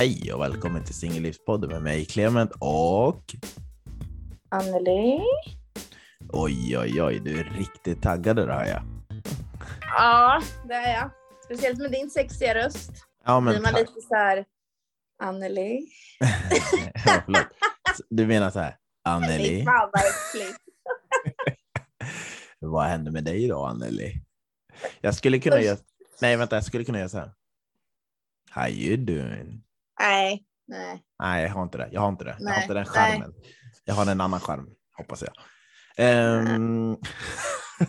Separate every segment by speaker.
Speaker 1: Hej och välkommen till Singellivspodden med mig Clement och
Speaker 2: Anneli.
Speaker 1: oj oj oj, du är riktigt taggad det hör jag.
Speaker 2: Ja, det är jag. Speciellt med din sexiga röst.
Speaker 1: Ja
Speaker 2: Blir
Speaker 1: men
Speaker 2: man
Speaker 1: tack.
Speaker 2: lite så här, Anneli.
Speaker 1: ja. Du menar så här, Anneli,
Speaker 2: fan vad äckligt.
Speaker 1: vad hände med dig då Anneli? Jag skulle kunna
Speaker 2: Usch.
Speaker 1: göra, nej vänta jag skulle kunna göra så här. How you doing?
Speaker 2: Nej, nej.
Speaker 1: Nej jag har inte det, jag har inte det. Jag har
Speaker 2: Nej,
Speaker 1: inte den
Speaker 2: nej.
Speaker 1: charmen. Jag har en annan charm, hoppas jag. Um,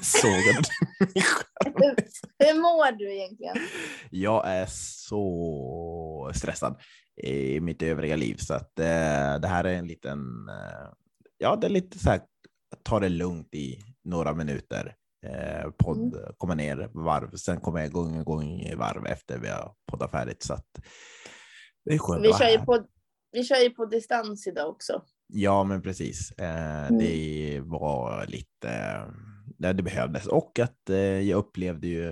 Speaker 1: sågade du min charm?
Speaker 2: Hur, mår du egentligen?
Speaker 1: Jag är så stressad i mitt övriga liv så att eh, det här är en liten, eh, ja det är lite så här, ta det lugnt i några minuter. Eh, podd, komma ner varv, sen kommer jag igång, igång i varv efter vi har poddat färdigt så att det är skönt
Speaker 2: Vi kör, ju på, vi kör ju på distans idag också.
Speaker 1: Ja, men precis. Eh, Det var lite, det, det behövdes och att eh, jag upplevde ju,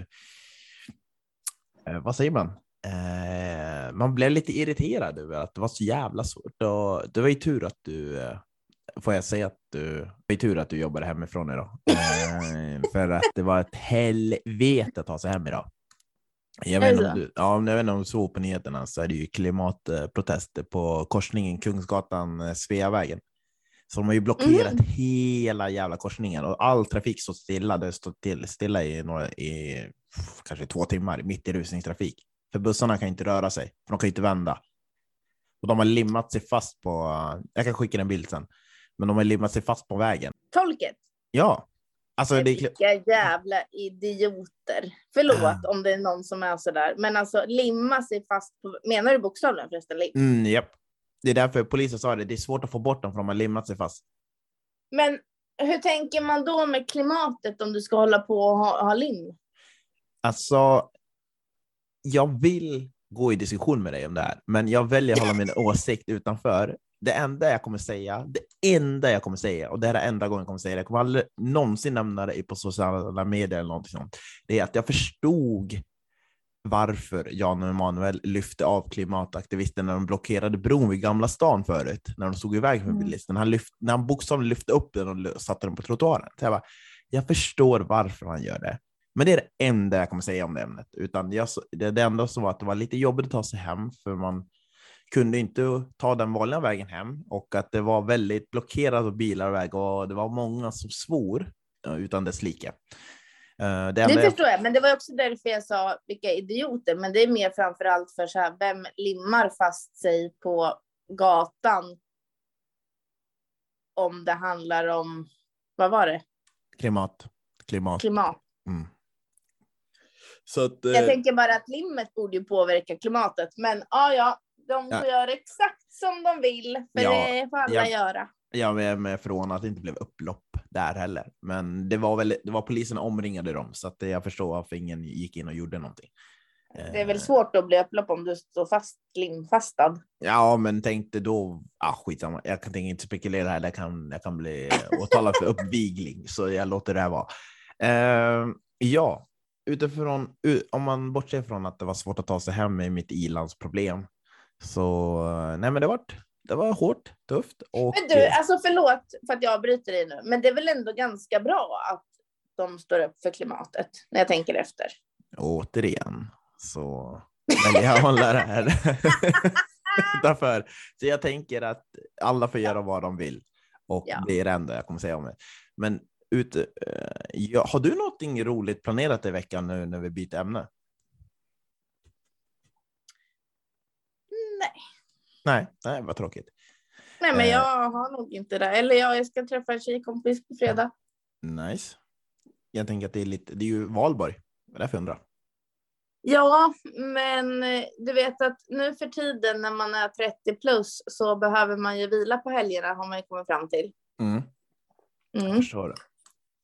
Speaker 1: eh, vad säger man? Eh, man blev lite irriterad över att det var så jävla svårt och det var ju tur att du, eh, får jag säga att du, det var ju tur att du jobbade hemifrån idag. Eh, för att det var ett helvete att ta sig hem idag. Jag vet, om du, ja, jag vet inte om du såg på nyheterna så är det ju klimatprotester på korsningen Kungsgatan eh, Sveavägen. Så de har ju blockerat
Speaker 2: Mhm.
Speaker 1: hela jävla korsningen och all trafik står stilla. Det står till, stilla i, några, i kanske två timmar mitt i rusningstrafik. För bussarna kan inte röra sig, för de kan inte vända. Och de har limmat sig fast på, jag kan skicka en bild sen, men de har limmat sig fast på vägen.
Speaker 2: Tolket.
Speaker 1: Ja, alltså det är,
Speaker 2: Vilka jävla idioter. Förlåt
Speaker 1: Ah.
Speaker 2: om det är någon som är sådär. Men alltså limma sig fast på... Menar du bokstavligen förresten? Lim?
Speaker 1: mm, japp. Det är därför polisen sa det, det är svårt att få bort dem för de har limmat sig fast.
Speaker 2: Men hur tänker man då med klimatet om du ska hålla på och ha, ha lim?
Speaker 1: Alltså, jag vill gå i diskussion med dig om det här, men jag väljer att hålla min åsikt utanför. Det enda jag kommer säga, det enda jag kommer säga, och det här är enda gången jag kommer säga det, jag kommer aldrig någonsin nämna det på sociala medier eller någonting sånt, det är att jag förstod varför Jan Emanuel lyfte av klimataktivisten när de blockerade bron vid Gamla stan förut, när de stod i vägen för
Speaker 2: Mm.
Speaker 1: bilisten. Han, lyft, när han bokstavligen lyfte upp den och satte den på trottoaren. Så jag, bara, jag förstår varför han gör det. Men det är det enda jag kommer säga om det ämnet. Utan jag, det, det enda som var att det var lite jobbigt att ta sig hem, för man kunde inte ta den vanliga vägen hem och att det var väldigt blockerat av bilar och väg och det var många som svor eh, utan dess like. Eh, Det
Speaker 2: Det förstår jag, men det var också därför jag sa vilka idioter. Men det är mer framför allt för så här, vem limmar fast sig på gatan? Om det handlar om, vad var det?
Speaker 1: klimat, klimat.
Speaker 2: Klimat.
Speaker 1: Mm. Så att, eh,
Speaker 2: Jag tänker bara att limmet borde ju påverka klimatet. Men ja, ja, de får
Speaker 1: Ja.
Speaker 2: göra exakt som de vill. För
Speaker 1: Ja,
Speaker 2: det får alla
Speaker 1: ja.
Speaker 2: göra.
Speaker 1: Jag är med från att det inte blev upplopp där heller. Men det var väl, det var polisen omringade dem så att jag förstår varför ingen gick in och gjorde någonting.
Speaker 2: Det är väl
Speaker 1: Eh,
Speaker 2: svårt att bli upplopp om du står fast limfastad.
Speaker 1: Ja, men tänkte då, ah, skitsamma, jag kan inte spekulera här, jag kan, jag kan bli åtalad för uppvigling, så jag låter det här vara. Eh, ja, utifrån, om man bortser från att det var svårt att ta sig hem med mitt ilandsproblem, så eh, nej, men det var, det var hårt, tufft och
Speaker 2: Men du, alltså förlåt för att jag bryter dig nu, men det är väl ändå ganska bra att de står upp för klimatet när jag tänker efter.
Speaker 1: återigen så väljer jag att hålla det här utanför. Så jag tänker att alla får göra vad de vill och
Speaker 2: Ja.
Speaker 1: det är det enda jag kommer säga om det. Men ut, eh, ja, har du någonting roligt planerat i veckan nu när vi byter ämne?
Speaker 2: Nej,
Speaker 1: Nej, nej, vad tråkigt.
Speaker 2: Nej men
Speaker 1: Eh.
Speaker 2: jag har nog inte det. Eller ja, jag ska träffa en tjejkompis på fredag.
Speaker 1: Nice. Jag tänker att det är lite, det är ju valborg, det är därför jag undrar.
Speaker 2: Ja, men eh, du vet att nu för tiden när man är 30 plus så behöver man ju vila på helgerna har man ju kommit fram till.
Speaker 1: Mm, jag
Speaker 2: Mm.
Speaker 1: förstår det.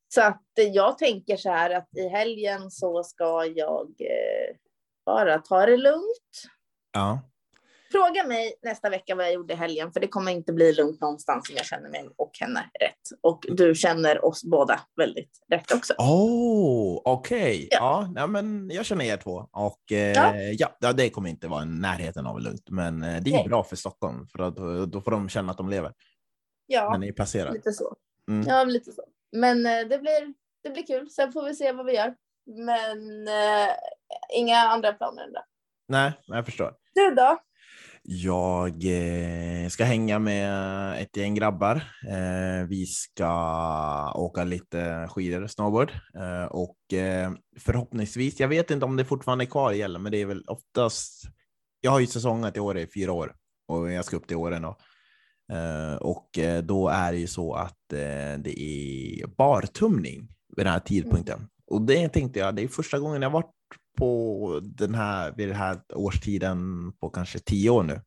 Speaker 2: Så att eh, jag tänker så här att i helgen så ska jag eh, bara ta det lugnt.
Speaker 1: Ja,
Speaker 2: Fråga mig nästa vecka vad jag gjorde i helgen, för det kommer inte bli lugnt någonstans om jag känner mig och henne rätt. Och du känner oss båda väldigt rätt också.
Speaker 1: Oh, okej. Okay.
Speaker 2: Ja.
Speaker 1: Ja. Men jag känner er två och eh,
Speaker 2: Ja.
Speaker 1: ja. Det kommer inte vara i närheten av lugnt, men eh, det är
Speaker 2: Nej.
Speaker 1: bra för Stockholm för att då, då får de känna att de lever
Speaker 2: Ja,
Speaker 1: när ni passerar.
Speaker 2: lite så.
Speaker 1: Mm.
Speaker 2: Ja, lite så. Men eh, det blir, det blir kul. Sen får vi se vad vi gör. Men eh, inga andra planer än det.
Speaker 1: Nej, jag förstår.
Speaker 2: Du då?
Speaker 1: Jag eh, ska hänga med ett gäng grabbar. Eh, vi ska åka lite skidor, snowboard eh, och förhoppningsvis, jag vet inte om det fortfarande är kvar gäller, men det är väl oftast. Jag har ju säsongat i år i fyra år och jag ska upp till åren och eh, då är det ju så att det är bartumning vid den här tidpunkten. Och det tänkte jag, det är första gången jag varit på den här, vid den här årstiden på kanske tio år nu.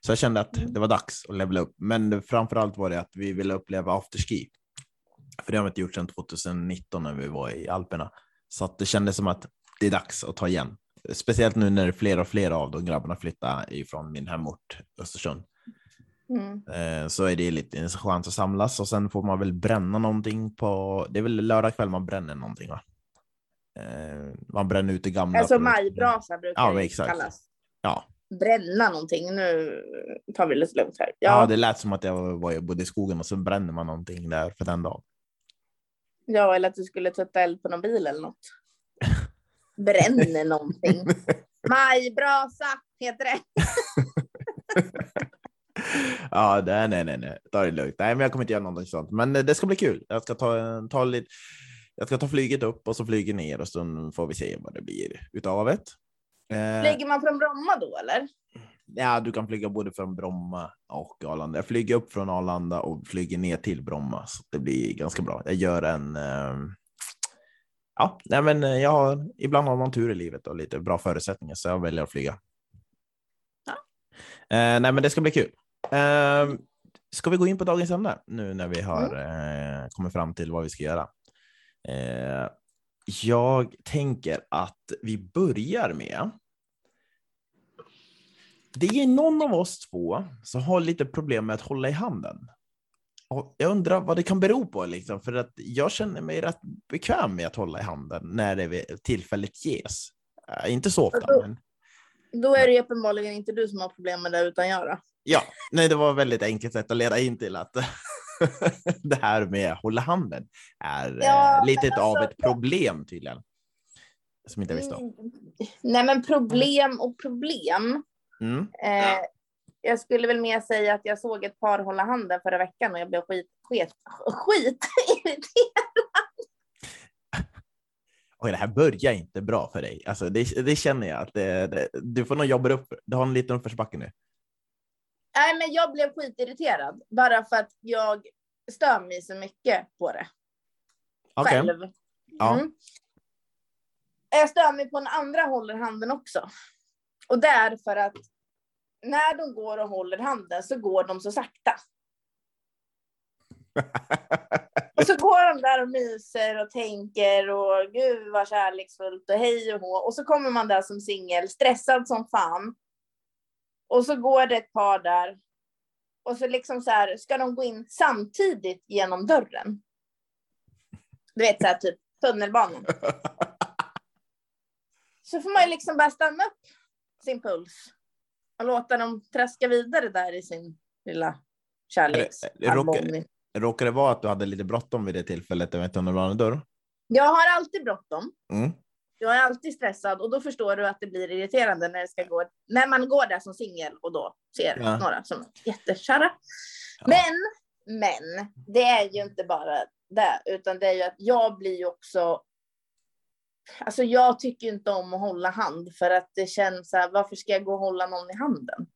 Speaker 1: Så jag kände att
Speaker 2: Mm.
Speaker 1: det var dags att levela upp. Men framför allt var det att vi ville uppleva afterski. För det har vi inte gjort sedan 2019 när vi var i Alperna. Så att det kändes som att det är dags att ta igen. Speciellt nu när fler och fler av de grabbarna flyttar ifrån min hemort Östersund.
Speaker 2: Mm.
Speaker 1: Eh, Så är det lite en chans att samlas och sen får man väl bränna någonting på, det är väl lördag kväll man bränner någonting va? Eh, Man bränner ut det gamla.
Speaker 2: Alltså majbrasa brukar
Speaker 1: Ja,
Speaker 2: det
Speaker 1: exakt.
Speaker 2: kallas.
Speaker 1: Ja.
Speaker 2: Bränna någonting. Nu tar vi lite lugnt här.
Speaker 1: Ja.
Speaker 2: Ja,
Speaker 1: det lät som att jag var bodde i skogen och så bränner man någonting där för den dagen.
Speaker 2: ja, eller att du skulle tutta eld på någon bil eller något. Bränner någonting. Majbrasa heter det.
Speaker 1: ja, nej, nej, nej, nej, ta det lugnt. Nej, men jag kommer inte göra någonting sånt, men eh, det ska bli kul. Jag ska ta, ta lite. Jag ska ta flyget upp och så flyger ner och så får vi se vad det blir utav det. Eh,
Speaker 2: Flyger man från Bromma då eller?
Speaker 1: Ja, du kan flyga både från Bromma och Arlanda. Jag flyger upp från Arlanda och flyger ner till Bromma, så det blir ganska bra. Jag gör en. Eh, ja, nej, men eh, jag har ibland har man tur i livet och lite bra förutsättningar, så jag väljer att flyga.
Speaker 2: Ja.
Speaker 1: Eh, nej, men det ska bli kul. Eh, ska vi gå in på dagens ämne nu när vi har eh, kommit fram till vad vi ska göra? Eh, jag tänker att vi börjar med det är någon av oss två som har lite problem med att hålla i handen. Och jag undrar vad det kan bero på, liksom, för att jag känner mig rätt bekväm med att hålla i handen när det tillfället ges. Äh, inte så ofta,
Speaker 2: Alltså-
Speaker 1: men
Speaker 2: Då är det uppenbarligen inte du som har problem med det utan jag då.
Speaker 1: Ja, nej, det var ett väldigt enkelt sätt att leda in till att det här med hålla handen är
Speaker 2: Ja,
Speaker 1: eh, lite
Speaker 2: men
Speaker 1: av
Speaker 2: alltså-
Speaker 1: ett problem tydligen. Som inte jag visste om.
Speaker 2: Mm. Nej men problem och problem.
Speaker 1: Mm.
Speaker 2: Eh, jag skulle väl mer säga att jag såg ett par hålla handen förra veckan och jag blev skit, skit, skit
Speaker 1: Oj, det här börjar inte bra för dig. Alltså, det, det känner jag att det, det, du får nog jobba upp. Du har en liten uppförsbacke nu.
Speaker 2: Nej men jag blev skitirriterad bara för att jag stör mig så mycket på det
Speaker 1: Okej.
Speaker 2: själv.
Speaker 1: Ja.
Speaker 2: Mm. Jag stör mig på när andra håller handen också. Och det är för att när de går och håller handen så går de så sakta. Och så går de där och myser och tänker och gud vad kärleksfullt och hej och hå. Och så kommer man där som singel, stressad som fan. Och så går det ett par där. Och så liksom så här, ska de gå in samtidigt genom dörren? Du vet så här typ tunnelbanan. Så får man ju liksom bara stanna upp sin puls. Och låta dem traska vidare där i sin lilla kärleks...
Speaker 1: Är det- är det rock- Råkar det vara att du hade lite bråttom vid det tillfället över tunnelbanedörr?
Speaker 2: Jag har alltid bråttom.
Speaker 1: Mm.
Speaker 2: Jag är alltid stressad och då förstår du att det blir irriterande när, det ska gå, när man går där som singel och då ser
Speaker 1: Ja.
Speaker 2: några som är jättekära.
Speaker 1: Ja.
Speaker 2: Men, men, det är ju inte bara det, utan det är ju att jag blir ju också... Alltså jag tycker inte om att hålla hand för att det känns så här, varför ska jag gå och hålla någon i handen?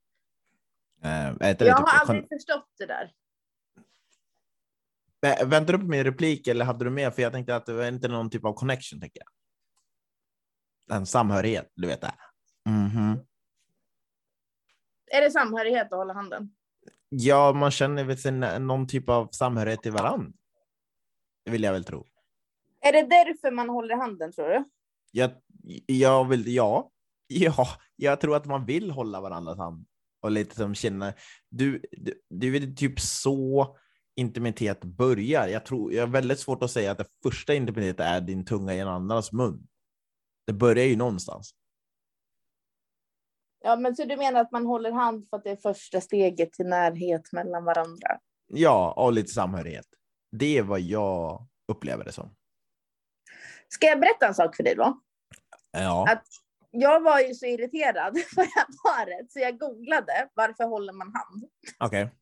Speaker 1: Äh,
Speaker 2: Jag har aldrig förstått det där.
Speaker 1: Vä- Väntar du på min replik eller hade du med? För jag tänkte att det var inte någon typ av connection, tänker jag. En samhörighet, du vet det. Mhm.
Speaker 2: Är det samhörighet att hålla handen?
Speaker 1: Ja, man känner väl sin, någon typ av samhörighet till varandra. Det vill jag väl tro.
Speaker 2: Är det därför man håller handen tror du?
Speaker 1: Jag, jag vill, ja. Ja, jag tror att man vill hålla varandras hand. och lite som känna. Du, du, du vet typ så intimitet börjar. Jag tror jag har väldigt svårt att säga att det första intimitet är din tunga i en annans mun. Det börjar ju någonstans.
Speaker 2: Ja, men så du menar att man håller hand för att det är första steget till närhet mellan varandra?
Speaker 1: Ja, och lite samhörighet. Det är vad jag upplever det som.
Speaker 2: Ska jag berätta en sak för dig då?
Speaker 1: Ja.
Speaker 2: Att jag var ju så irriterad på det här paret så jag googlade varför håller man hand?
Speaker 1: Okej. Okay.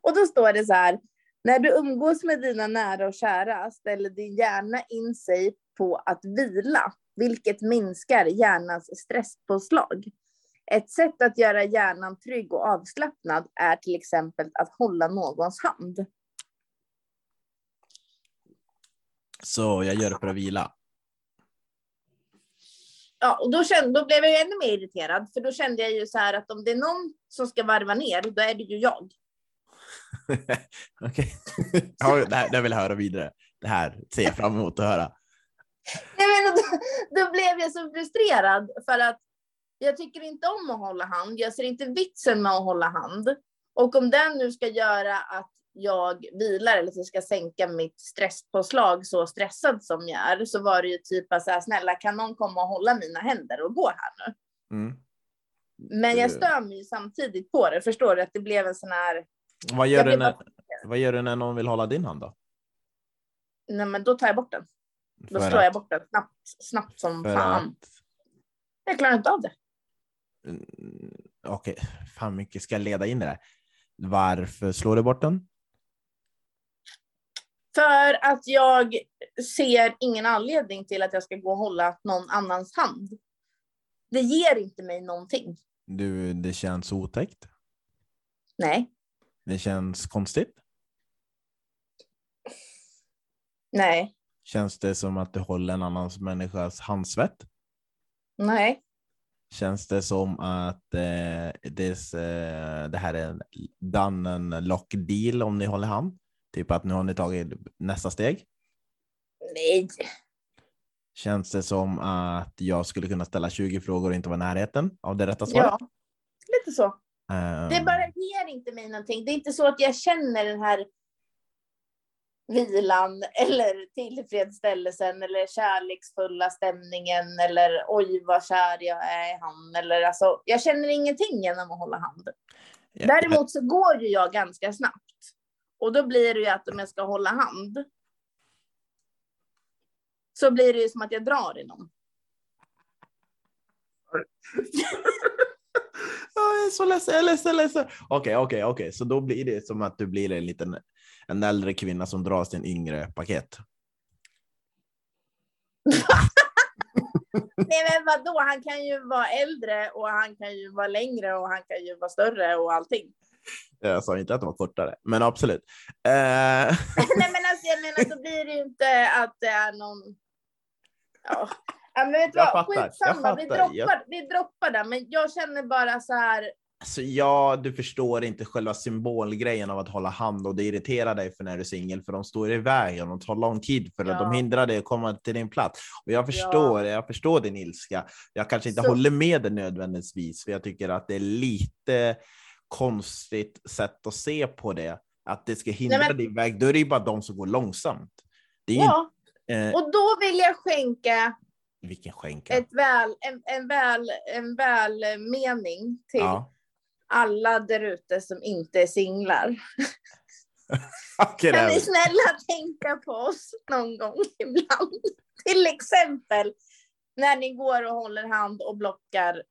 Speaker 2: Och då står det så här. När du umgås med dina nära och kära ställer din hjärna in sig på att vila, vilket minskar hjärnans stresspåslag. Ett sätt att göra hjärnan trygg och avslappnad är till exempel att hålla någons hand.
Speaker 1: Så jag gör det för att vila.
Speaker 2: Ja, och då, kände, då blev jag ännu mer irriterad, för då kände jag ju så här att om det är någon som ska varva ner, då är det ju jag.
Speaker 1: Okej, ja, det, här, det vill jag höra vidare. Det här ser jag fram emot att höra.
Speaker 2: Nej, men då, då blev jag så frustrerad för att jag tycker inte om att hålla hand. Jag ser inte vitsen med att hålla hand. Och om den nu ska göra att jag vilar eller att ska sänka mitt stresspåslag så stressad som jag är, så var det ju typ så här, snälla kan någon komma och hålla mina händer och gå här nu?
Speaker 1: Mm.
Speaker 2: Men jag stör mig ju samtidigt på det, förstår du? Att det blev en sån här...
Speaker 1: Vad gör, du när, vad gör du när någon vill hålla din hand då?
Speaker 2: Nej, men då tar jag bort den. Då slår jag bort den snabbt, snabbt som fan. Att... Jag klarar inte av det.
Speaker 1: Mm, okej, okay. fan mycket ska jag leda in i det. Varför slår du bort den?
Speaker 2: För att jag ser ingen anledning till att jag ska gå och hålla någon annans hand. Det ger inte mig någonting.
Speaker 1: Du, det känns otäckt?
Speaker 2: Nej.
Speaker 1: Det känns konstigt?
Speaker 2: Nej.
Speaker 1: Känns det som att du håller en annan människas handsvett?
Speaker 2: Nej.
Speaker 1: Känns det som att eh, det, eh, det här är en done lock deal om ni håller hand? Typ att nu har ni tagit nästa steg?
Speaker 2: Nej.
Speaker 1: Känns det som att jag skulle kunna ställa 20 frågor och inte vara i närheten av det rätta svaret?
Speaker 2: Ja, lite så.
Speaker 1: Um...
Speaker 2: Det bara ger inte mig någonting. Det är inte så att jag känner den här vilan eller tillfredsställelsen eller kärleksfulla stämningen eller oj vad kär jag är i han. Eller alltså, jag känner ingenting genom att hålla hand. Ja. Däremot så går ju jag ganska snabbt. Och då blir det ju att om jag ska hålla hand så blir det ju som att jag drar i någon.
Speaker 1: jag är så ledsen, jag är ledsen, ledsen. Okej, okej, okej, så då blir det som att du blir en liten en äldre kvinna som dras till en yngre paket.
Speaker 2: Nej men vadå, han kan ju vara äldre och han kan ju vara längre och han kan ju vara större och allting.
Speaker 1: Jag sa inte att de var kortare, men absolut. Uh...
Speaker 2: Nej men alltså jag menar, så blir det ju inte att det är någon... Ja, ja men vet du vad, skitsamma, vi droppar, jag... vi droppar det, men jag känner bara så här,
Speaker 1: Alltså, ja, du förstår inte själva symbolgrejen av att hålla hand och det irriterar dig för när du är singel, för de står i vägen och tar lång tid för att de hindrar dig att komma till din plats. Och jag förstår, ja. jag förstår din ilska. Jag kanske inte Så. håller med dig nödvändigtvis, för jag tycker att det är lite konstigt sätt att se på det. Att det ska hindra Nej, men... din väg, då är det ju bara de som går långsamt.
Speaker 2: ja, inte, eh... och då vill jag skänka
Speaker 1: vilken skänka?
Speaker 2: Ett väl, en, en, väl, en väl mening till ja alla där ute som inte är singlar. okay, kan ni snälla tänka på oss någon gång ibland? Till exempel när ni går och håller hand och blockar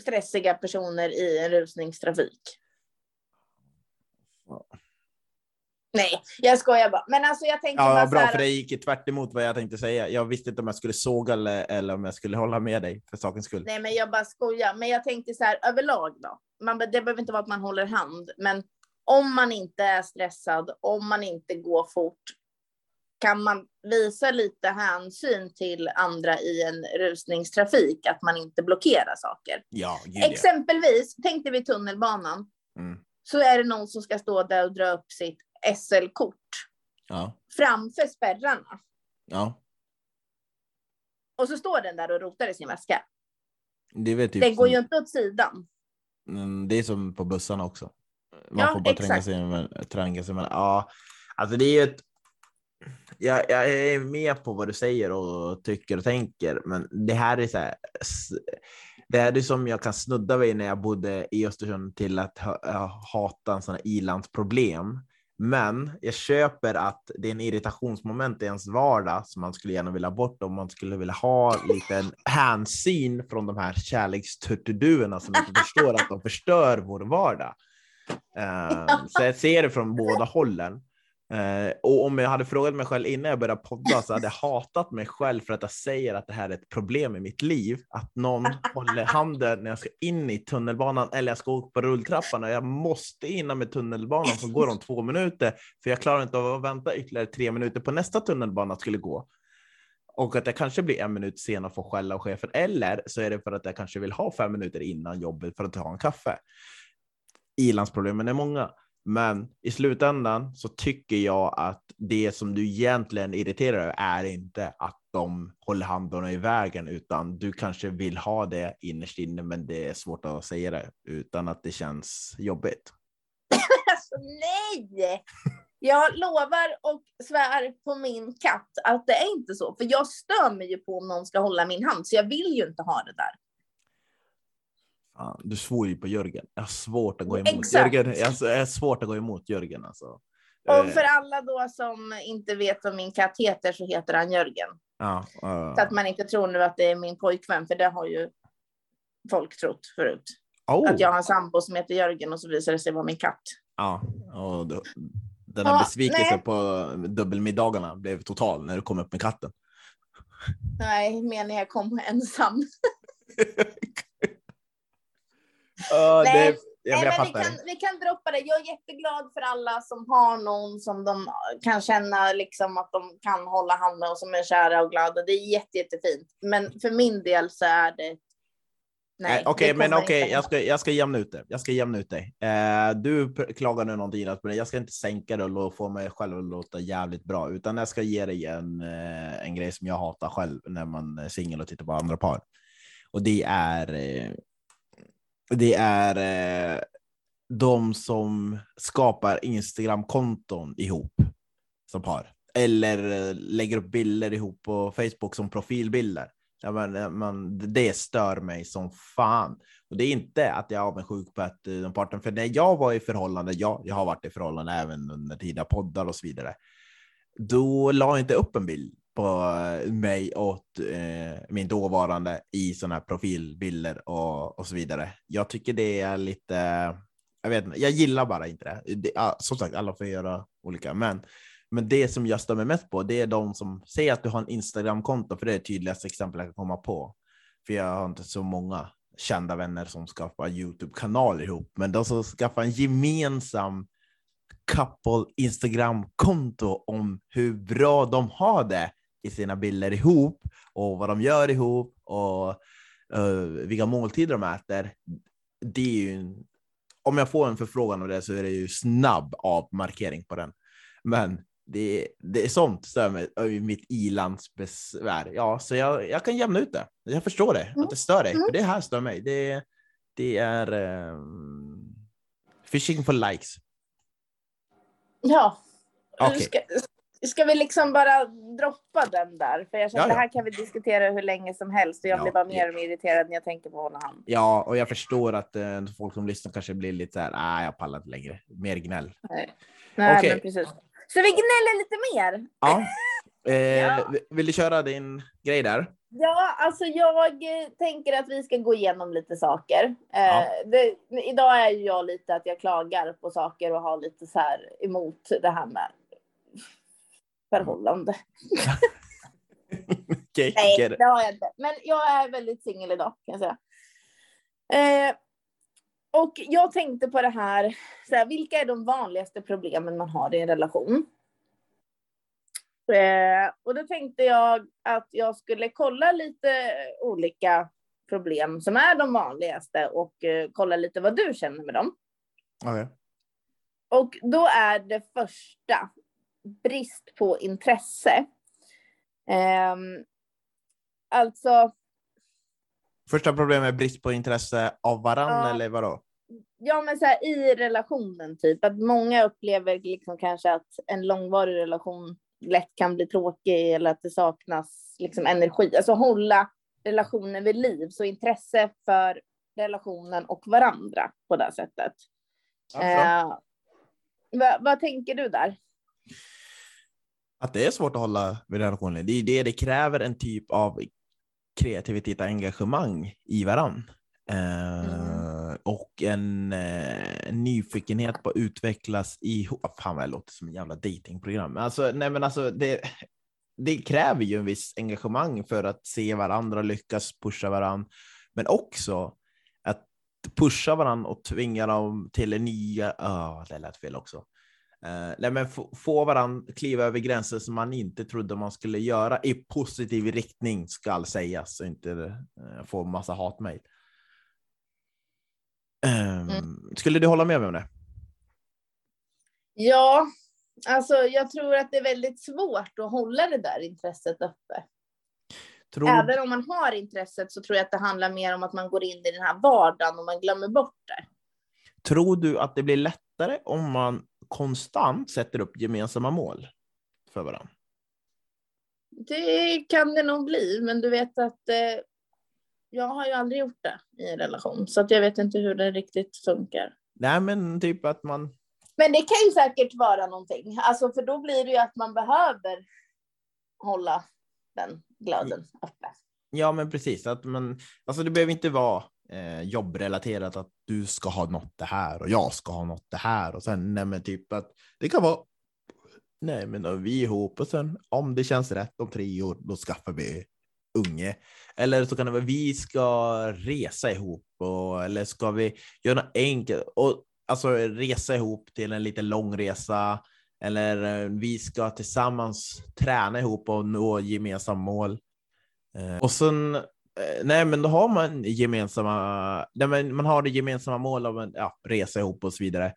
Speaker 2: stressiga personer i en rusningstrafik. Nej, jag skojar bara. Men alltså jag tänker
Speaker 1: ja, bra,
Speaker 2: här...
Speaker 1: för det gick tvärt emot vad jag tänkte säga. Jag visste inte om jag skulle såga eller, eller om jag skulle hålla med dig för sakens skull.
Speaker 2: Nej, men jag bara skojar. Men jag tänkte så här överlag då. Man, det behöver inte vara att man håller hand, men om man inte är stressad, om man inte går fort, kan man visa lite hänsyn till andra i en rusningstrafik, att man inte blockerar saker.
Speaker 1: Ja,
Speaker 2: Exempelvis, tänkte vi tunnelbanan,
Speaker 1: mm.
Speaker 2: så är det någon som ska stå där och dra upp sitt SL-kort
Speaker 1: ja.
Speaker 2: framför spärrarna.
Speaker 1: Ja.
Speaker 2: Och så står den där och rotar i sin väska.
Speaker 1: Det typ
Speaker 2: den går som... ju inte åt sidan.
Speaker 1: Det är som på bussarna också. Man
Speaker 2: Ja,
Speaker 1: får bara
Speaker 2: exakt.
Speaker 1: tränga sig, med, tränga sig med. Ja, alltså det är ju ett. Jag, jag är med på vad du säger och tycker och tänker, men det här är så här. Det här är som jag kan snudda vid när jag bodde i Östersund till att ha, ha- hata en sån här ilandsproblem. Men jag köper att det är en irritationsmoment i ens vardag som man skulle gärna vilja bort om man skulle vilja ha lite hänsyn från de här kärleksturturduerna som inte förstår att de förstör vår vardag. Eh, så jag ser det från båda hållen. Eh, och om jag hade frågat mig själv innan jag började podda så hade jag hatat mig själv för att jag säger att det här är ett problem i mitt liv. Att någon håller handen när jag ska in i tunnelbanan eller jag ska åka på rulltrappan och jag måste in med tunnelbanan som går om två minuter för jag klarar inte av att vänta ytterligare tre minuter på nästa tunnelbana skulle gå. Och att jag kanske blir en minut sen och får skälla av chefen. Eller så är det för att jag kanske vill ha fem minuter innan jobbet för att ta en kaffe. Ilandsproblemen är många. Men i slutändan så tycker jag att det som du egentligen irriterar över är inte att de håller handen i vägen, utan du kanske vill ha det innerst inne, men det är svårt att säga det utan att det känns jobbigt.
Speaker 2: Alltså nej! Jag lovar och svär på min katt att det är inte så. För jag stör mig ju på om någon ska hålla min hand, så jag vill ju inte ha det där.
Speaker 1: Fan, du svor ju på Jörgen. Jag har svårt att gå emot
Speaker 2: Exakt.
Speaker 1: Jörgen. Jag har- svårt att gå emot Jörgen alltså.
Speaker 2: Och
Speaker 1: Eh,
Speaker 2: för alla då som inte vet vad min katt heter så heter han Jörgen.
Speaker 1: ja, eh,
Speaker 2: Så att man inte tror nu att det är min pojkvän, för det har ju folk trott förut.
Speaker 1: oh,
Speaker 2: Att jag har en sambo som heter Jörgen och så visar det sig vara min katt.
Speaker 1: Ja, och då, den här
Speaker 2: Ja,
Speaker 1: besvikelsen
Speaker 2: nej.
Speaker 1: på dubbelmiddagarna blev total när du kom upp med katten.
Speaker 2: Nej, mer när jag kom ensam.
Speaker 1: Ja,
Speaker 2: Nej,
Speaker 1: det, jag,
Speaker 2: Nej,
Speaker 1: jag
Speaker 2: men vi, kan, vi kan droppa det. Jag är jätteglad för alla som har någon som de kan känna liksom att de kan hålla handen och som är kära och glada. Det är jätte, jättefint. Men för min del så är det. Nej,
Speaker 1: Nej, Okej,
Speaker 2: det
Speaker 1: men okej,
Speaker 2: inte
Speaker 1: jag, ska, jag ska jämna ut det. Jag ska jämna ut dig. Eh, du klagar nu någonting på det. Jag ska inte sänka det och få mig själv att låta jävligt bra, utan jag ska ge dig en, eh, en grej som jag hatar själv när man är singel och tittar på andra par. Och det är. Det är eh, de som skapar Instagram-konton ihop som par eller eh, lägger upp bilder ihop på Facebook som profilbilder. Ja, men, eh, man, det stör mig som fan. Och det är inte att jag är avundsjuk på att eh, den de parten, för när jag var i förhållande, ja, jag har varit i förhållande även under tidiga poddar och så vidare. Då la jag inte upp en bild på eh, mig och eh, min dåvarande i sådana här profilbilder och, och så vidare. Jag tycker det är lite, jag vet inte, jag gillar bara inte det. det ja, som sagt, alla får göra olika, men men det som jag stör mig mest på, det är de som säger att du har en Instagram-konto, för det är det tydligaste exempel jag kan komma på. För jag har inte så många kända vänner som skaffar YouTube-kanaler ihop, men de som skaffar en gemensam couple Instagram-konto om hur bra de har det i sina bilder ihop och vad de gör ihop och eh, vilka måltider de äter. Det är ju om jag får en förfrågan om det så är det ju snabb avmarkering på den. Men det, det är sånt stör mig mitt ilandsbesvär. Ja, så jag, jag kan jämna ut det. Jag förstår det, att det stör dig. För det här stör mig. Det, det är um, fishing for likes.
Speaker 2: Ja. Ska, ska vi liksom bara droppa den där? För jag känner
Speaker 1: Ja,
Speaker 2: att
Speaker 1: ja.
Speaker 2: det här kan vi diskutera hur länge som helst och jag
Speaker 1: Ja,
Speaker 2: blir bara mer och mer irriterad när jag tänker på honom. Han.
Speaker 1: Ja, och jag förstår att eh, folk som lyssnar kanske blir lite så här, nej, jag pallar inte längre. Mer gnäll.
Speaker 2: Nej, Nej
Speaker 1: Okej.
Speaker 2: men precis. Så vi gnäller lite mer.
Speaker 1: Ja. Eh. Vill du köra din grej där?
Speaker 2: Ja, alltså jag eh, tänker att vi ska gå igenom lite saker.
Speaker 1: Ja.
Speaker 2: Eh, det, idag är jag lite att jag klagar på saker och har lite så här emot det här med förhållande.
Speaker 1: Okej,
Speaker 2: Nej,
Speaker 1: get it.
Speaker 2: det har jag inte. Men jag är väldigt singel idag kan jag säga. Eh, och jag tänkte på det här, så här, vilka är de vanligaste problemen man har i en relation? Eh, och då tänkte jag att jag skulle kolla lite olika problem som är de vanligaste och eh, kolla lite vad du känner med dem.
Speaker 1: Okej.
Speaker 2: Och då är det första brist på intresse. Ehm, alltså,
Speaker 1: Första problemet är brist på intresse av varann
Speaker 2: Ja.
Speaker 1: eller vadå?
Speaker 2: Ja, men så här, i relationen, typ att många upplever liksom kanske att en långvarig relation lätt kan bli tråkig eller att det saknas liksom energi. Alltså hålla relationen vid liv, så intresse för relationen och varandra på det sättet. Eh, vad, vad tänker du där?
Speaker 1: Att det är svårt att hålla vid relationen. Det är det det kräver en typ av kreativitet och engagemang i varann. Eh, mm. Och en, eh, nyfikenhet på att utvecklas i... Ah, fan vad det låter som en jävla datingprogram. Alltså, nej men alltså, det, det kräver ju en viss engagemang för att se varandra, lyckas pusha varandra, men också att pusha varandra och tvinga dem till nya... Oh, det lät fel också. Uh, nej, men få varandra kliva över gränser som man inte trodde man skulle göra i positiv riktning ska sägas och inte uh, få massa hatmejl. Um, mm. Skulle du hålla med mig om det?
Speaker 2: Ja, alltså jag tror att det är väldigt svårt att hålla det där intresset uppe. Tror... Även om man har intresset så tror jag att det handlar mer om att man går in i den här vardagen och man glömmer bort det.
Speaker 1: Tror du att det blir lättare om man konstant sätter upp gemensamma mål för varandra?
Speaker 2: Det kan det nog bli, men du vet att eh, jag har ju aldrig gjort det i en relation, så att jag vet inte hur det riktigt funkar.
Speaker 1: Nej, men typ att man.
Speaker 2: Men det kan ju säkert vara någonting, alltså för då blir det ju att man behöver hålla den glöden uppe.
Speaker 1: Ja, men precis att man, alltså det behöver inte vara eh, jobbrelaterat att du ska ha något det här och jag ska ha något det här och sen nej, men typ att det kan vara. Nej, men då är vi ihop och sen om det känns rätt om tre år, då skaffar vi unge. Eller så kan det vara vi ska resa ihop och, eller ska vi göra något enkelt och alltså resa ihop till en lite lång resa eller eh, vi ska tillsammans träna ihop och nå gemensamma mål. Eh, och sen, nej men då har man gemensamma, nej men man har det gemensamma mål av en ja, resa ihop och så vidare.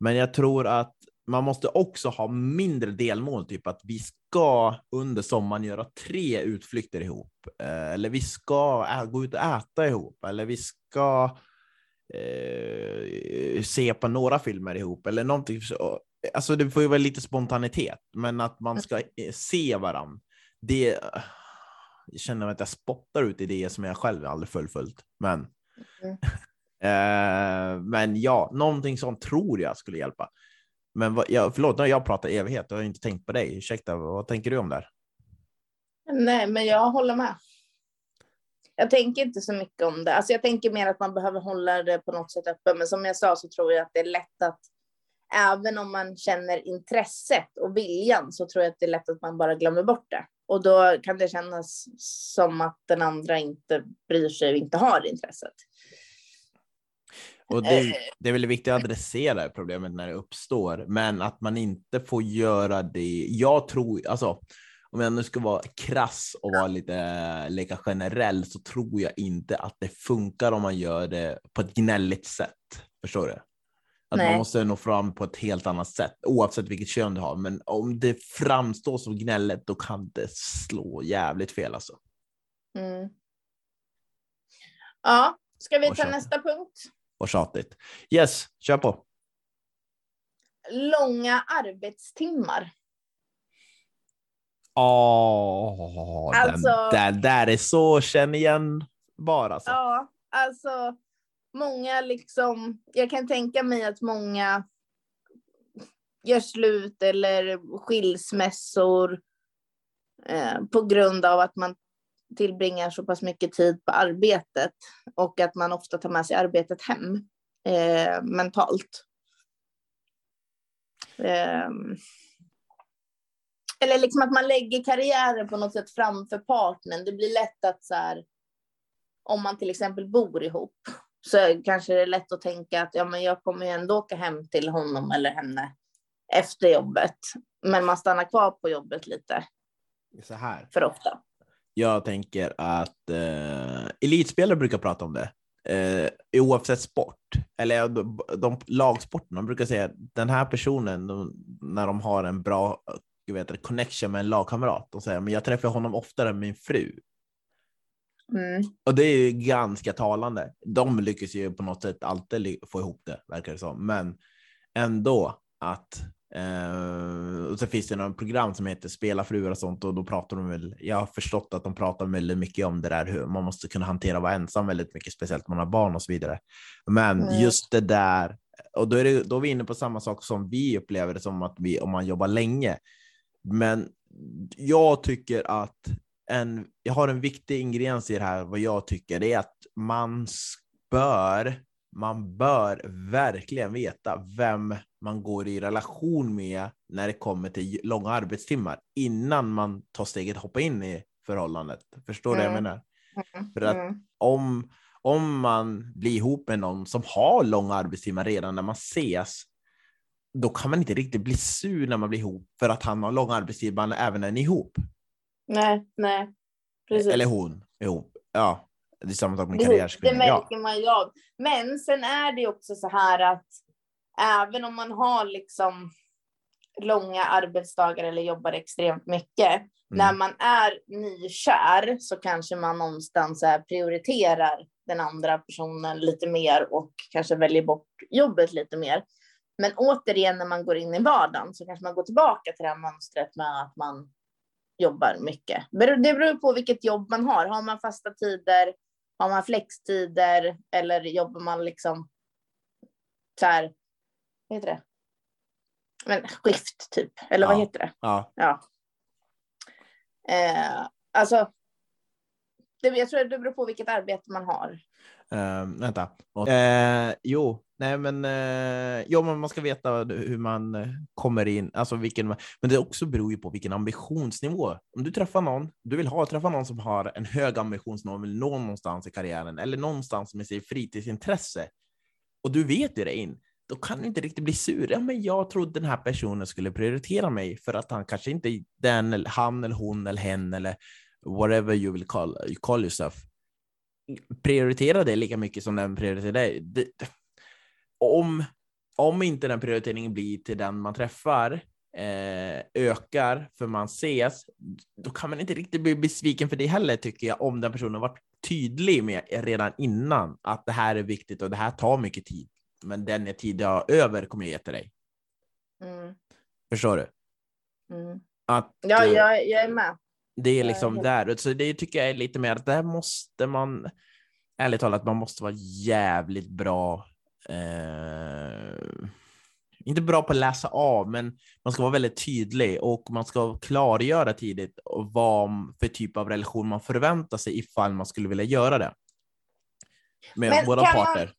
Speaker 1: Men jag tror att man måste också ha mindre delmål, typ att vi ska under sommaren göra tre utflykter ihop, eller vi ska gå ut och äta ihop, eller vi ska eh, se på några filmer ihop, eller någonting. Alltså det får ju vara lite spontanitet, men att man ska eh, se varandra. Det, jag känner att jag spottar ut idéer som jag själv aldrig fullföljt. Men, mm. eh, men ja, någonting sånt tror jag skulle hjälpa. Men vad, ja, förlåt, när jag pratar evighet, jag har inte tänkt på dig. Ursäkta, vad tänker du om det här?
Speaker 2: Nej, men jag håller med. Jag tänker inte så mycket om det. Alltså jag tänker mer att man behöver hålla det på något sätt öppet. Men som jag sa så tror jag att det är lätt att även om man känner intresset och viljan så tror jag att det är lätt att man bara glömmer bort det. Och då kan det kännas som att den andra inte bryr sig och inte har intresset.
Speaker 1: Och det, eh. det är väl viktigt att adressera problemet när det uppstår, men att man inte får göra det. Jag tror, alltså, om jag nu ska vara krass och vara lite leka generell så tror jag inte att det funkar om man gör det på ett gnälligt sätt. Förstår du? Att Nej. man måste nå fram på ett helt annat sätt oavsett vilket kön du har. Men om det framstår som gnället, då kan det slå jävligt fel alltså.
Speaker 2: Mm. Ja, ska vi ta nästa punkt?
Speaker 1: Vad tjatigt. Yes, kör på.
Speaker 2: Långa arbetstimmar.
Speaker 1: Åh, oh, alltså, den, den där är så känn igen bara. Alltså.
Speaker 2: Ja, alltså många liksom, jag kan tänka mig att många gör slut eller skilsmässor eh, på grund av att man tillbringar så pass mycket tid på arbetet och att man ofta tar med sig arbetet hem eh, mentalt. Eh, eller liksom att man lägger karriären på något sätt framför partnern. Det blir lätt att så här, om man till exempel bor ihop så kanske det är lätt att tänka att ja, men jag kommer ju ändå åka hem till honom eller henne efter jobbet. Men man stannar kvar på jobbet lite
Speaker 1: så här.
Speaker 2: för ofta.
Speaker 1: Jag tänker att eh, elitspelare brukar prata om det. Eh, oavsett sport, eller de, de lagsporterna, brukar säga att den här personen, de, när de har en bra jag vet, connection med en lagkamrat, och säger men jag träffar honom oftare än min fru.
Speaker 2: Mm.
Speaker 1: Och det är ju ganska talande. De lyckas ju på något sätt alltid få ihop det, verkar det som. Men ändå att Uh, och så finns det något program som heter Spela fruar och sånt och då pratar de väl. Jag har förstått att de pratar väldigt mycket om det där hur man måste kunna hantera att vara ensam väldigt mycket, speciellt om man har barn och så vidare. Men mm. just det där och då är, det, då är vi inne på samma sak som vi upplever det som att vi om man jobbar länge. Men jag tycker att en, jag har en viktig ingrediens i det här, vad jag tycker, det är att man bör, man bör verkligen veta vem man går i relation med när det kommer till långa arbetstimmar innan man tar steget hoppa in i förhållandet. Förstår du mm. vad jag mm. menar? Mm. För att mm. om, om man blir ihop med någon som har långa arbetstimmar redan när man ses, då kan man inte riktigt bli sur när man blir ihop för att han har långa arbetstimmar även när ni är ihop.
Speaker 2: Nej, nej. Precis.
Speaker 1: Eller hon ihop. Ja, det är samma sak med karriärskunden.
Speaker 2: Det märker ja. man ju av. Men sen är det också så här att även om man har liksom långa arbetsdagar eller jobbar extremt mycket, mm. när man är nykär så kanske man någonstans prioriterar den andra personen lite mer och kanske väljer bort jobbet lite mer. Men återigen när man går in i vardagen så kanske man går tillbaka till det här mönstret med att man jobbar mycket. Det beror på vilket jobb man har. Har man fasta tider? Har man flextider? Eller jobbar man liksom så här, vad heter det? Men skift typ, eller ja. vad heter det?
Speaker 1: Ja.
Speaker 2: ja. Eh, alltså, det, jag tror det beror på vilket arbete man har.
Speaker 1: Uh, vänta. Uh, jo, nej men, uh, jo, men man ska veta hur man eh, kommer in, alltså vilken, men det också beror ju på vilken ambitionsnivå. Om du träffar någon, du vill ha, träffa någon som har en hög ambitionsnivå, vill nå någonstans i karriären eller någonstans med sitt fritidsintresse och du vet ju det in, då kan du inte riktigt bli sur. Ja, men jag trodde den här personen skulle prioritera mig för att han kanske inte den, han eller hon eller hen eller whatever you will call, you call yourself prioritera det lika mycket som den prioriterar dig. Det, om, om inte den prioriteringen blir till den man träffar eh, ökar för man ses, då kan man inte riktigt bli besviken för det heller tycker jag, om den personen varit tydlig med redan innan att det här är viktigt och det här tar mycket tid. Men den är tid jag över kommer jag ge till dig.
Speaker 2: Mm.
Speaker 1: Förstår du?
Speaker 2: Mm.
Speaker 1: Att,
Speaker 2: ja, jag, jag är med.
Speaker 1: Det är liksom där. Så det tycker jag är lite mer att där måste man, ärligt talat, man måste vara jävligt bra. Eh, inte bra på att läsa av, men man ska vara väldigt tydlig och man ska klargöra tidigt vad för typ av relation man förväntar sig ifall man skulle vilja göra det. Med men båda parter. Man,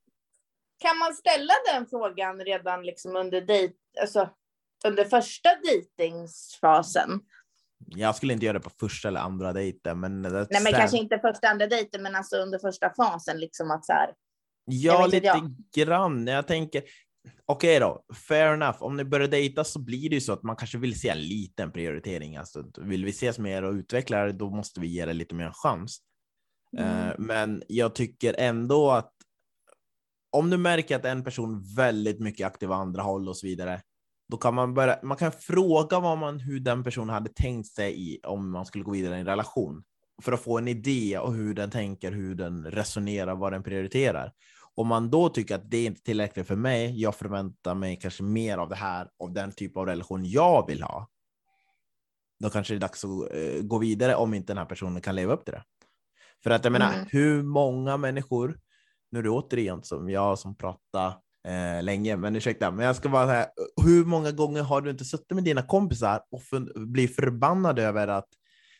Speaker 2: kan man ställa den frågan redan liksom under, dejt, alltså, under första dejtingsfasen?
Speaker 1: Jag skulle inte göra det på första eller andra dejten. Men
Speaker 2: Nej, men kanske inte första andra dejten, men alltså under första fasen liksom att så här.
Speaker 1: Ja, lite jag. grann. Jag tänker, okej okay då, fair enough. Om ni börjar dejta så blir det ju så att man kanske vill se en liten prioritering. Alltså, vill vi ses mer och utveckla det, då måste vi ge det lite mer en chans. Mm. Uh, men jag tycker ändå att om du märker att en person väldigt mycket aktiv andra håll och så vidare, då kan man börja, man kan fråga vad man, hur den personen hade tänkt sig i, om man skulle gå vidare i en relation. För att få en idé och hur den tänker, hur den resonerar, vad den prioriterar. Om man då tycker att det är inte tillräckligt för mig, jag förväntar mig kanske mer av det här, av den typ av relation jag vill ha. Då kanske det är dags att uh, gå vidare om inte den här personen kan leva upp till det. För att jag menar, mm. hur många människor, nu är det återigen som jag som pratar eh, länge, men ursäkta, men jag ska bara säga, hur många gånger har du inte suttit med dina kompisar och för, förbannad över att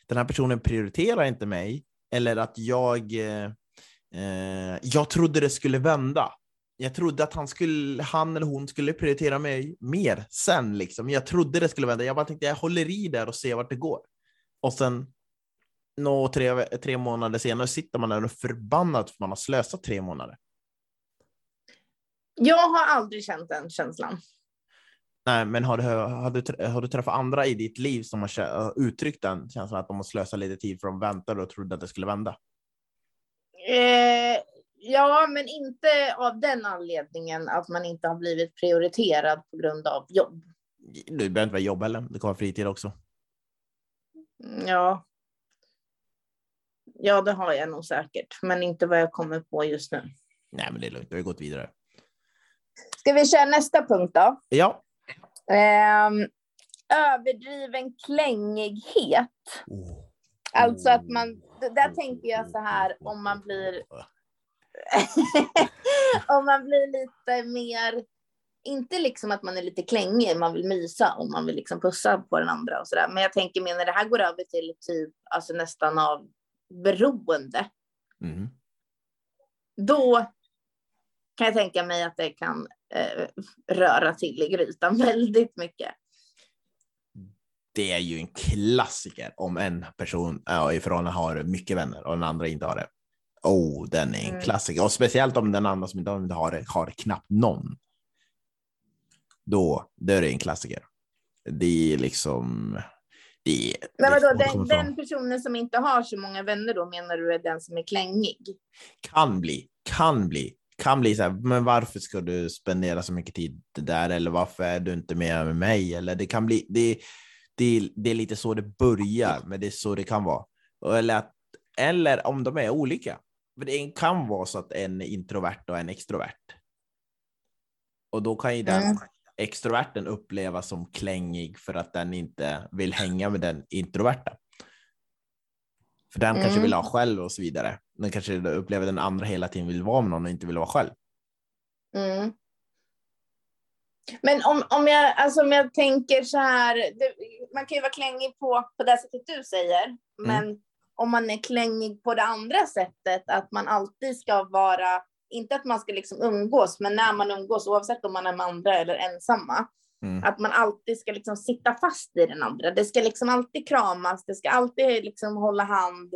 Speaker 1: den här personen prioriterar inte mig eller att jag, eh, eh, jag trodde det skulle vända. Jag trodde att han, skulle, han eller hon skulle prioritera mig mer sen. Liksom. Jag trodde det skulle vända. Jag bara tänkte jag håller i där och ser vart det går. Och sen nå, tre, tre månader senare sitter man där och är förbannad för att man har slösat tre månader.
Speaker 2: Jag har aldrig känt den känslan.
Speaker 1: Nej, men har du, har, du, har du träffat andra i ditt liv som har uttryckt den känslan att de har slösat lite tid för de väntade och trodde att det skulle vända?
Speaker 2: Eh, ja, men inte av den anledningen att man inte har blivit prioriterad på grund av jobb.
Speaker 1: Det behöver inte vara jobb heller, det kan vara fritid också.
Speaker 2: Ja. Ja, det har jag nog säkert, men inte vad jag kommer på just nu.
Speaker 1: Nej, men det är lugnt. Vi har gått vidare.
Speaker 2: Ska vi köra nästa punkt då?
Speaker 1: Ja.
Speaker 2: Ehm, överdriven klängighet.
Speaker 1: Oh.
Speaker 2: Alltså att man, där tänker jag så här om man blir, om man blir lite mer, inte liksom att man är lite klängig, man vill mysa och man vill liksom pussa på den andra och sådär. Men jag tänker mer när det här går över till typ, alltså nästan av beroende,
Speaker 1: Mm.
Speaker 2: då kan jag tänka mig att det kan röra till i grytan väldigt mycket.
Speaker 1: Det är ju en klassiker om en person ja, i förhållande har mycket vänner och den andra inte har det. Oh, den är en
Speaker 2: Mm.
Speaker 1: klassiker. Och speciellt om den andra som inte har det har knappt någon. Då, då är det en klassiker. Det är liksom... Det
Speaker 2: Men vadå,
Speaker 1: det
Speaker 2: den, den personen som inte har så många vänner då menar du är den som är klängig?
Speaker 1: Kan bli, kan bli, kan bli så här, men varför ska du spendera så mycket tid där eller varför är du inte med med mig? Eller det kan bli, det, det, det är lite så det börjar, men det är så det kan vara. Eller, att, eller om de är olika. För det kan vara så att en är introvert och en extrovert. Och då kan ju den
Speaker 2: Mm.
Speaker 1: extroverten upplevas som klängig för att den inte vill hänga med den introverta. För den kanske
Speaker 2: Mm.
Speaker 1: vill ha själv och så vidare. Den kanske upplever den andra hela tiden vill vara med någon och inte vill vara själv.
Speaker 2: Mm. Men om, om, jag, alltså om jag tänker så här, det, man kan ju vara klängig på, på det sättet du säger, men om man är klängig på det andra sättet, att man alltid ska vara, inte att man ska liksom umgås, men när man umgås, oavsett om man är med andra eller ensamma,
Speaker 1: Mm.
Speaker 2: att man alltid ska liksom sitta fast i den andra. Det ska liksom alltid kramas, det ska alltid liksom hålla hand,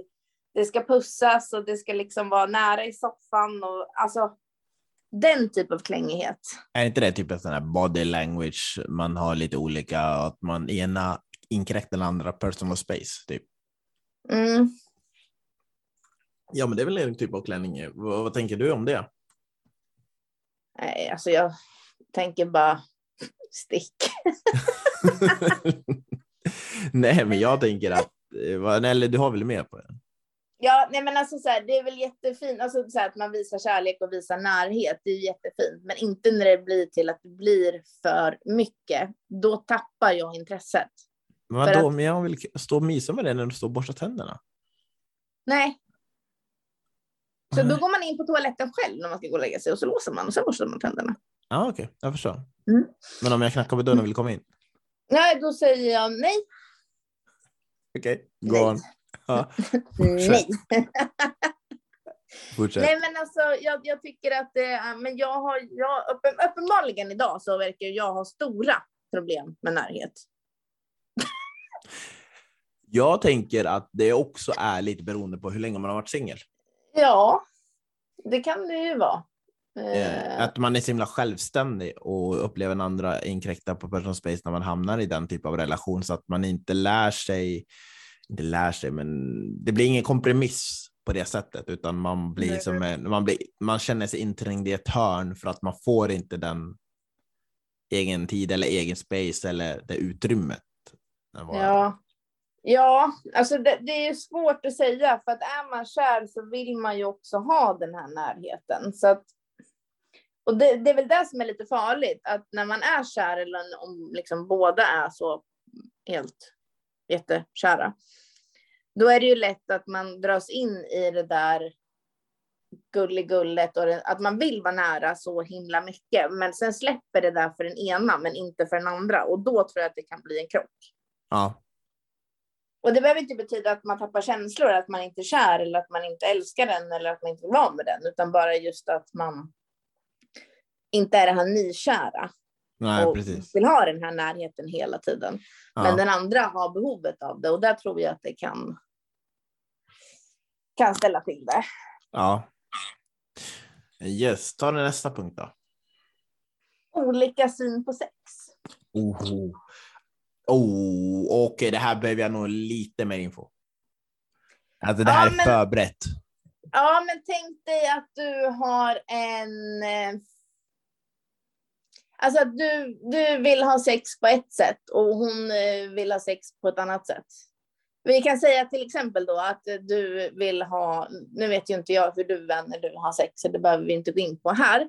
Speaker 2: det ska pussas och det ska liksom vara nära i soffan och alltså den typ av klängighet.
Speaker 1: Är inte det typ en sån här body language, man har lite olika, att man ena inkräktar den andra personal space? Typ.
Speaker 2: Mm.
Speaker 1: Ja, men det är väl en typ av klänning. Vad, vad tänker du om det?
Speaker 2: Nej, alltså jag tänker bara stick.
Speaker 1: Nej, men jag tänker att, eh, eller du har väl med på det?
Speaker 2: Ja, nej men alltså så här, det är väl jättefint, alltså så här, att man visar kärlek och visar närhet, det är jättefint, men inte när det blir till att det blir för mycket. Då tappar jag intresset.
Speaker 1: Men vadå,
Speaker 2: att-
Speaker 1: men jag vill stå och mysa med dig när du står och borstar tänderna.
Speaker 2: Nej. Så då går man in på toaletten själv när man ska gå och lägga sig och så låser man och sen borstar man tänderna.
Speaker 1: Ja, okej, jag förstår.
Speaker 2: Mm.
Speaker 1: Men om jag knackar på dörren och vill komma in?
Speaker 2: Nej, då säger jag nej,
Speaker 1: Okej, gå
Speaker 2: Nej.
Speaker 1: on. Ja,
Speaker 2: nej.
Speaker 1: fortsätt.
Speaker 2: Nej, men alltså jag, jag tycker att det är, men jag har, jag, uppen, uppenbarligen idag så verkar jag ha stora problem med närhet.
Speaker 1: Jag tänker att det också är lite beroende på hur länge man har varit singel.
Speaker 2: Ja, det kan det ju vara.
Speaker 1: Eh,
Speaker 2: Eh,
Speaker 1: Att man är så himla självständig och upplever en andra inkräkta på personal space när man hamnar i den typ av relation så att man inte lär sig, inte lär sig, men det blir ingen kompromiss på det sättet, utan man blir
Speaker 2: Nej.
Speaker 1: som en, man, blir, man känner sig inträngd i ett hörn för att man får inte den egen tid eller egen space eller det utrymmet. Det
Speaker 2: ja. ja, alltså det, det är ju svårt att säga för att är man kär så vill man ju också ha den här närheten. Så att, och det, det är väl det som är lite farligt, att när man är kär eller om liksom båda är så helt jättekära, då är det ju lätt att man dras in i det där gulligullet och det, att man vill vara nära så himla mycket. Men sen släpper det där för den ena, men inte för den andra. Och då tror jag att det kan bli en krock.
Speaker 1: Ja,
Speaker 2: Och det behöver inte betyda att man tappar känslor, att man inte är kär eller att man inte älskar den eller att man inte vill vara med den, utan bara just att man inte är det här nykära
Speaker 1: nej,
Speaker 2: och
Speaker 1: precis.
Speaker 2: vill ha den här närheten hela tiden. Men
Speaker 1: Ja.
Speaker 2: den andra har behovet av det och där tror jag att det kan, kan ställa till det.
Speaker 1: ja. Yes, ta den nästa punkt då.
Speaker 2: Olika syn på sex.
Speaker 1: Oh, oh okej, det här behöver jag nog lite mer info. Alltså det
Speaker 2: Ja,
Speaker 1: här är
Speaker 2: men-
Speaker 1: förberett.
Speaker 2: Ja, men tänk dig att du har en... Alltså att du, du vill ha sex på ett sätt och hon eh, vill ha sex på ett annat sätt. Vi kan säga till exempel då att du vill ha, nu vet ju inte jag hur du vänner du har sex, så det behöver vi inte gå in på här.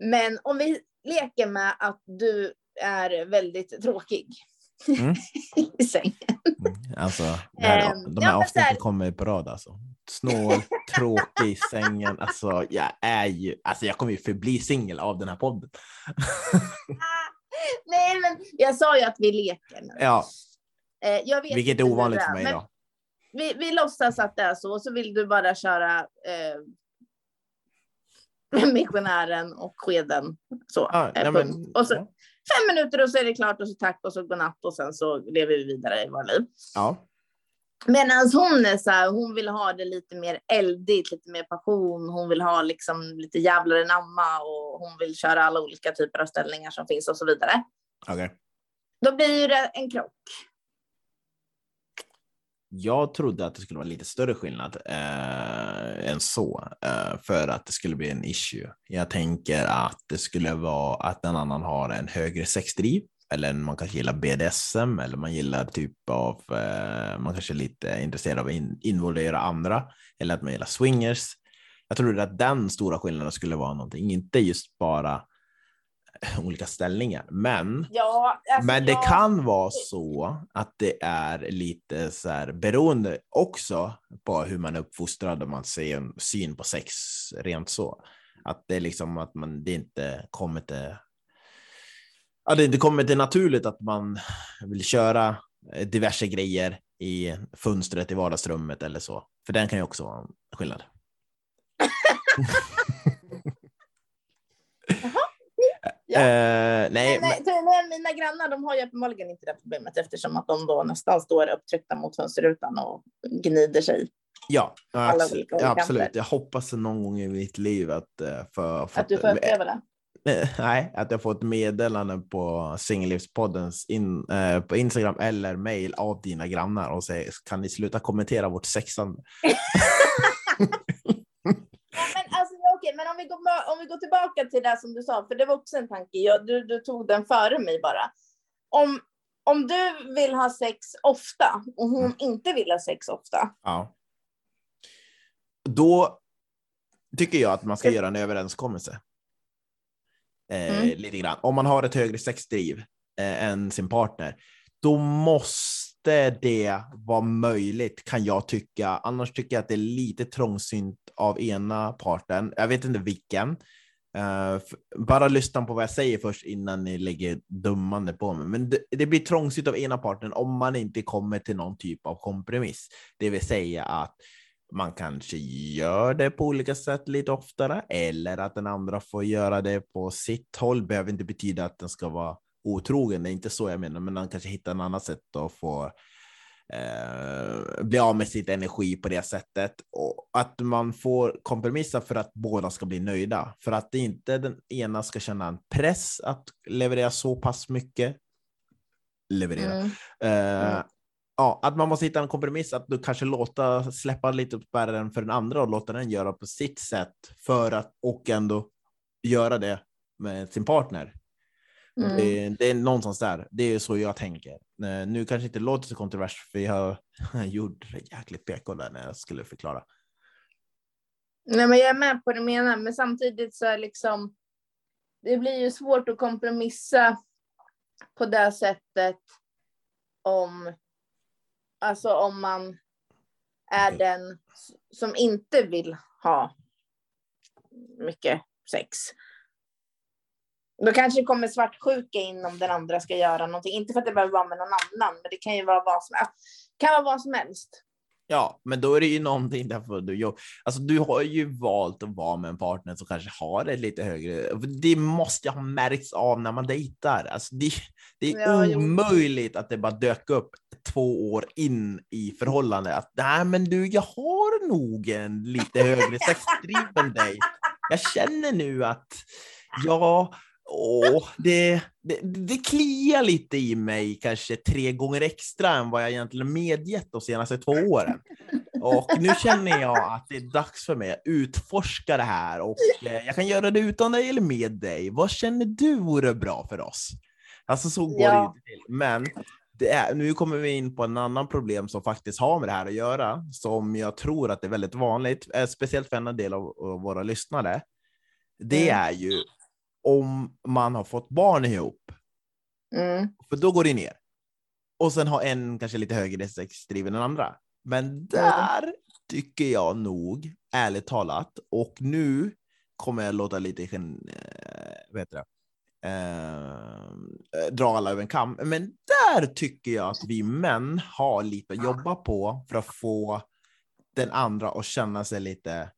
Speaker 2: Men om vi leker med att du är väldigt tråkig mm. i sängen.
Speaker 1: Mm. Alltså, här, um, de här ja, avsnitten här... kommer på rad alltså. Snål, tråkig i sängen. Alltså, jag är ju, alltså jag kommer ju förbli singel av den här podden.
Speaker 2: Nej, men jag sa ju att vi leker nu.
Speaker 1: Ja. Eh, jag vet Vilket är ovanligt för mig då.
Speaker 2: Vi, vi låtsas att det är så, och så vill du bara köra eh, missionären och skeden. Så,
Speaker 1: ja,
Speaker 2: eh,
Speaker 1: men,
Speaker 2: och så, Fem minuter och så är det klart och så tack och så godnatt och sen så lever vi vidare i våra liv.
Speaker 1: Ja.
Speaker 2: Medan hon är så här, hon vill ha det lite mer eldigt, lite mer passion. Hon vill ha liksom lite jävlar namma och hon vill köra alla olika typer av ställningar som finns och så vidare.
Speaker 1: Okay.
Speaker 2: Då blir det en krock.
Speaker 1: Jag trodde att det skulle vara lite större skillnad eh, än så eh, för att det skulle bli en issue. Jag tänker att det skulle vara att en annan har en högre sexdriv eller man kanske gillar BDSM eller man gillar typ av, eh, man kanske är lite intresserad av att in, involvera andra eller att man gillar swingers. Jag trodde att den stora skillnaden skulle vara någonting, inte just bara olika ställningar. Men,
Speaker 2: ja, alltså,
Speaker 1: men det ja. kan vara så att det är lite så här beroende också på hur man är uppfostrad och man ser en syn på sex rent så. Att det är liksom att man det inte kommer till Ja, det, det kommer till naturligt att man vill köra diverse grejer i fönstret i vardagsrummet eller så. För den kan ju också vara en skillnad.
Speaker 2: Ja. Uh, nej, men, men, mina grannar de har ju uppenbarligen inte det problemet eftersom att de då nästan står upptryckta mot fönsterrutan och gnider sig.
Speaker 1: Ja, olika ja absolut. Jag hoppas någon gång i mitt liv att uh, få...
Speaker 2: Att du får uppleva det?
Speaker 1: Nej, att jag får ett meddelande på Singellivspoddens in, eh, på Instagram eller mail av dina grannar och säger kan ni sluta kommentera vårt sexande?
Speaker 2: okej, men om vi, går, om vi går tillbaka till det som du sa, för det var också en tanke, jag, du, du tog den före mig bara. Om, om du vill ha sex ofta och hon mm. inte vill ha sex ofta.
Speaker 1: Ja. Då tycker jag att man ska göra en överenskommelse. Eh, mm. Lite grann. Om man har ett högre sexdriv eh, än sin partner, då måste det vara möjligt kan jag tycka. Annars tycker jag att det är lite trångsynt av ena parten. Jag vet inte vilken. Uh, bara lyssna på vad jag säger först innan ni lägger dummande på mig. Men det, det, blir trångsynt av ena parten om man inte kommer till någon typ av kompromiss. Det vill säga att man kanske gör det på olika sätt lite oftare eller att den andra får göra det på sitt håll. Behöver inte betyda att den ska vara otrogen, det är inte så jag menar, men han kanske hittar ett annat sätt att få eh, bli av med sitt energi på det sättet och att man får kompromissa för att båda ska bli nöjda, för att inte den ena ska känna en press att leverera så pass mycket. Leverera. Mm. Eh, mm. Ja, att man måste hitta en kompromiss, att du kanske låta släppa lite på spärren för den andra och låta den göra på sitt sätt för att och ändå göra det med sin partner. Mm. Det, det, är någonstans där. Det är så jag tänker. Eh, nu kanske inte låter så kontroversiellt, för jag, jag gjorde jäkligt PK där när jag skulle förklara.
Speaker 2: Nej, men jag är med på det du menar, men samtidigt så är liksom. Det blir ju svårt att kompromissa på det sättet om. Alltså om man är den som inte vill ha mycket sex. Då kanske det kommer svartsjuka in om den andra ska göra någonting. Inte för att det behöver vara med någon annan, men det kan ju vara vad som, kan vara vad som helst.
Speaker 1: Ja, men då är det ju någonting därför du Alltså, du har ju valt att vara med en partner som kanske har ett lite högre. Det måste ha märkts av när man dejtar. Alltså, det, det är ja, omöjligt jo. att det bara dök upp två år in i förhållande att nej, men du, jag har nog en lite högre sexdriv än dig. Jag känner nu att ja, Åh, det, det, det kliar lite i mig kanske tre gånger extra än vad jag egentligen medgett de senaste två åren. Och nu känner jag att det är dags för mig att utforska det här och eh, jag kan göra det utan dig eller med dig. Vad känner du vore bra för oss? Alltså så går ja. det inte till. Men det är, nu kommer vi in på en annan problem som faktiskt har med det här att göra, som jag tror att det är väldigt vanligt, eh, speciellt för en del av, våra lyssnare. Det mm. är ju om man har fått barn ihop.
Speaker 2: Mm.
Speaker 1: För då går det ner. Och sen har en kanske lite högre sexdriv än den andra. Men där mm. tycker jag nog, ärligt talat, och nu kommer jag låta lite, äh, vad heter det? Eh, dra alla över en kam. Men där tycker jag att vi män har lite att jobba på för att få den andra att känna sig lite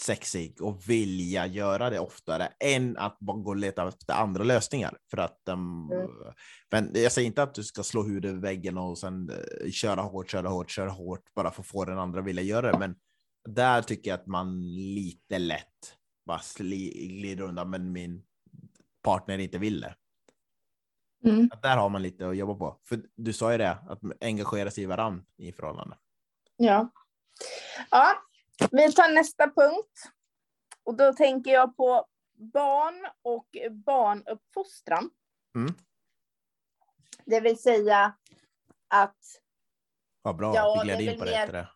Speaker 1: sexig och vilja göra det oftare än att bara gå och leta efter andra lösningar. För att, um, mm. Men jag säger inte att du ska slå huvudet i väggen och sen uh, köra hårt, köra hårt, köra hårt bara för att få den andra vilja göra det. Men där tycker jag att man lite lätt bara glider undan, men min partner inte vill det.
Speaker 2: Mm.
Speaker 1: Där har man lite att jobba på. För du sa ju det, att engagera sig i varandra i förhållande.
Speaker 2: Ja. Ja, vi tar nästa punkt. Och då tänker jag på barn och barnuppfostran.
Speaker 1: Mm.
Speaker 2: Det vill säga att...
Speaker 1: Vad bra ja, att du gled in på det efter det.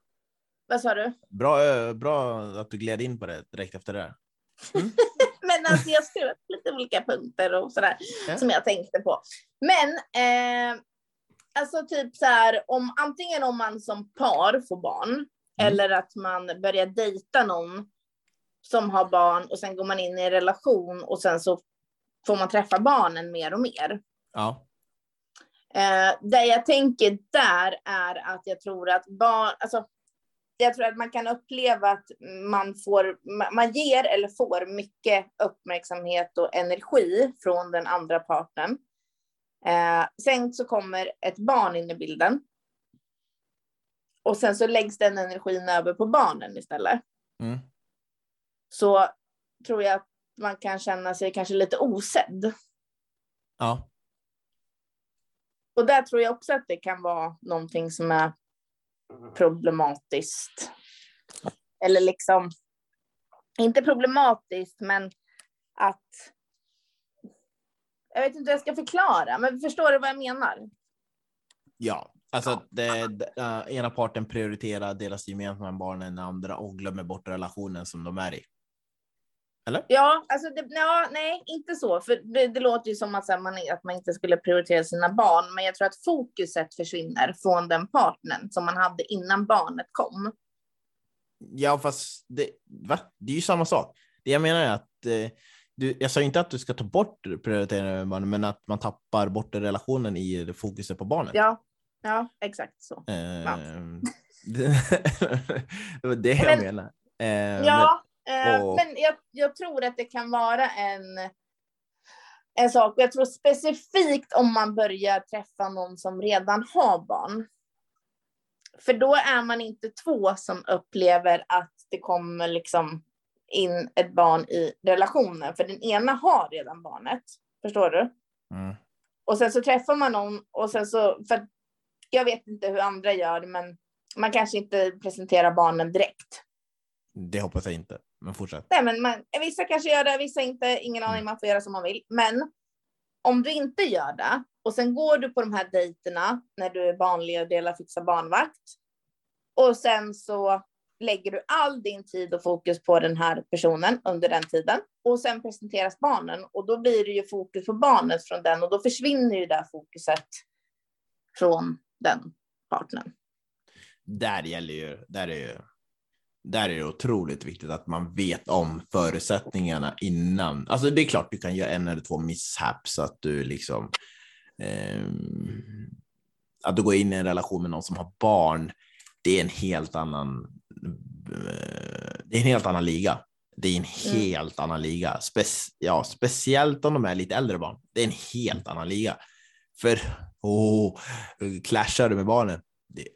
Speaker 2: Vad sa du?
Speaker 1: Bra, eh, bra att du gled in på det direkt efter det.
Speaker 2: Mm. Men alltså jag skrev lite olika punkter och sådär ja. som jag tänkte på. Men eh, alltså typ så här om antingen om man som par får barn mm. eller att man börjar dejta någon som har barn och sen går man in i en relation och sen så får man träffa barnen mer och mer.
Speaker 1: Ja.
Speaker 2: Eh, det jag tänker där är att jag tror att barn, alltså jag tror att man kan uppleva att man, får, man ger eller får mycket uppmärksamhet och energi från den andra parten. Eh, sen så kommer ett barn in i bilden. Och sen så läggs den energin över på barnen istället.
Speaker 1: Mm.
Speaker 2: Så tror jag att man kan känna sig kanske lite osedd.
Speaker 1: Ja.
Speaker 2: Och där tror jag också att det kan vara någonting som är problematiskt. Eller liksom, inte problematiskt, men att... Jag vet inte hur jag ska förklara, men förstår du vad jag menar?
Speaker 1: Ja, alltså det, uh, ena parten prioriterar deras gemensamma barn än den andra och glömmer bort relationen som de är i. Eller?
Speaker 2: Ja, alltså det, ja, nej, inte så. För det, det låter ju som att, här, man, att man inte skulle prioritera sina barn, men jag tror att fokuset försvinner från den partnern som man hade innan barnet kom.
Speaker 1: Ja, fast det, va? det är ju samma sak. Det jag menar är att eh, du, jag sa inte att du ska ta bort prioriteringen barnen, men att man tappar bort relationen i fokuset på barnet.
Speaker 2: Ja, ja exakt så.
Speaker 1: Eh, det, det var det jag menade.
Speaker 2: Eh, ja, Eh, och... Men jag, jag, tror att det kan vara en, en sak. Jag tror specifikt om man börjar träffa någon som redan har barn. För då är man inte två som upplever att det kommer liksom in ett barn i relationen. För den ena har redan barnet. Förstår du?
Speaker 1: Mm.
Speaker 2: Och sen så träffar man någon och sen så, för jag vet inte hur andra gör, men man kanske inte presenterar barnen direkt.
Speaker 1: Det hoppas jag inte. Men fortsätt.
Speaker 2: Nej, men man, vissa kanske gör det, vissa inte. Ingen aning, mm. man får göra som man vill. Men om du inte gör det och sen går du på de här dejterna när du är barnlig och delar fixa barnvakt. Och sen så lägger du all din tid och fokus på den här personen under den tiden. Och sen presenteras barnen och då blir det ju fokus på barnet från den och då försvinner ju det fokuset från den partnern.
Speaker 1: Där gäller ju, där är ju där är det otroligt viktigt att man vet om förutsättningarna innan. Alltså det är klart du kan göra en eller två misshaps så att du liksom eh, att du går in i en relation med någon som har barn. Det är en helt annan. Eh, det är en helt annan liga. Det är en mm. helt mm. annan liga. Spe ja, speciellt om de är lite äldre barn. Det är en helt annan liga. För oh, clashar du med barnen,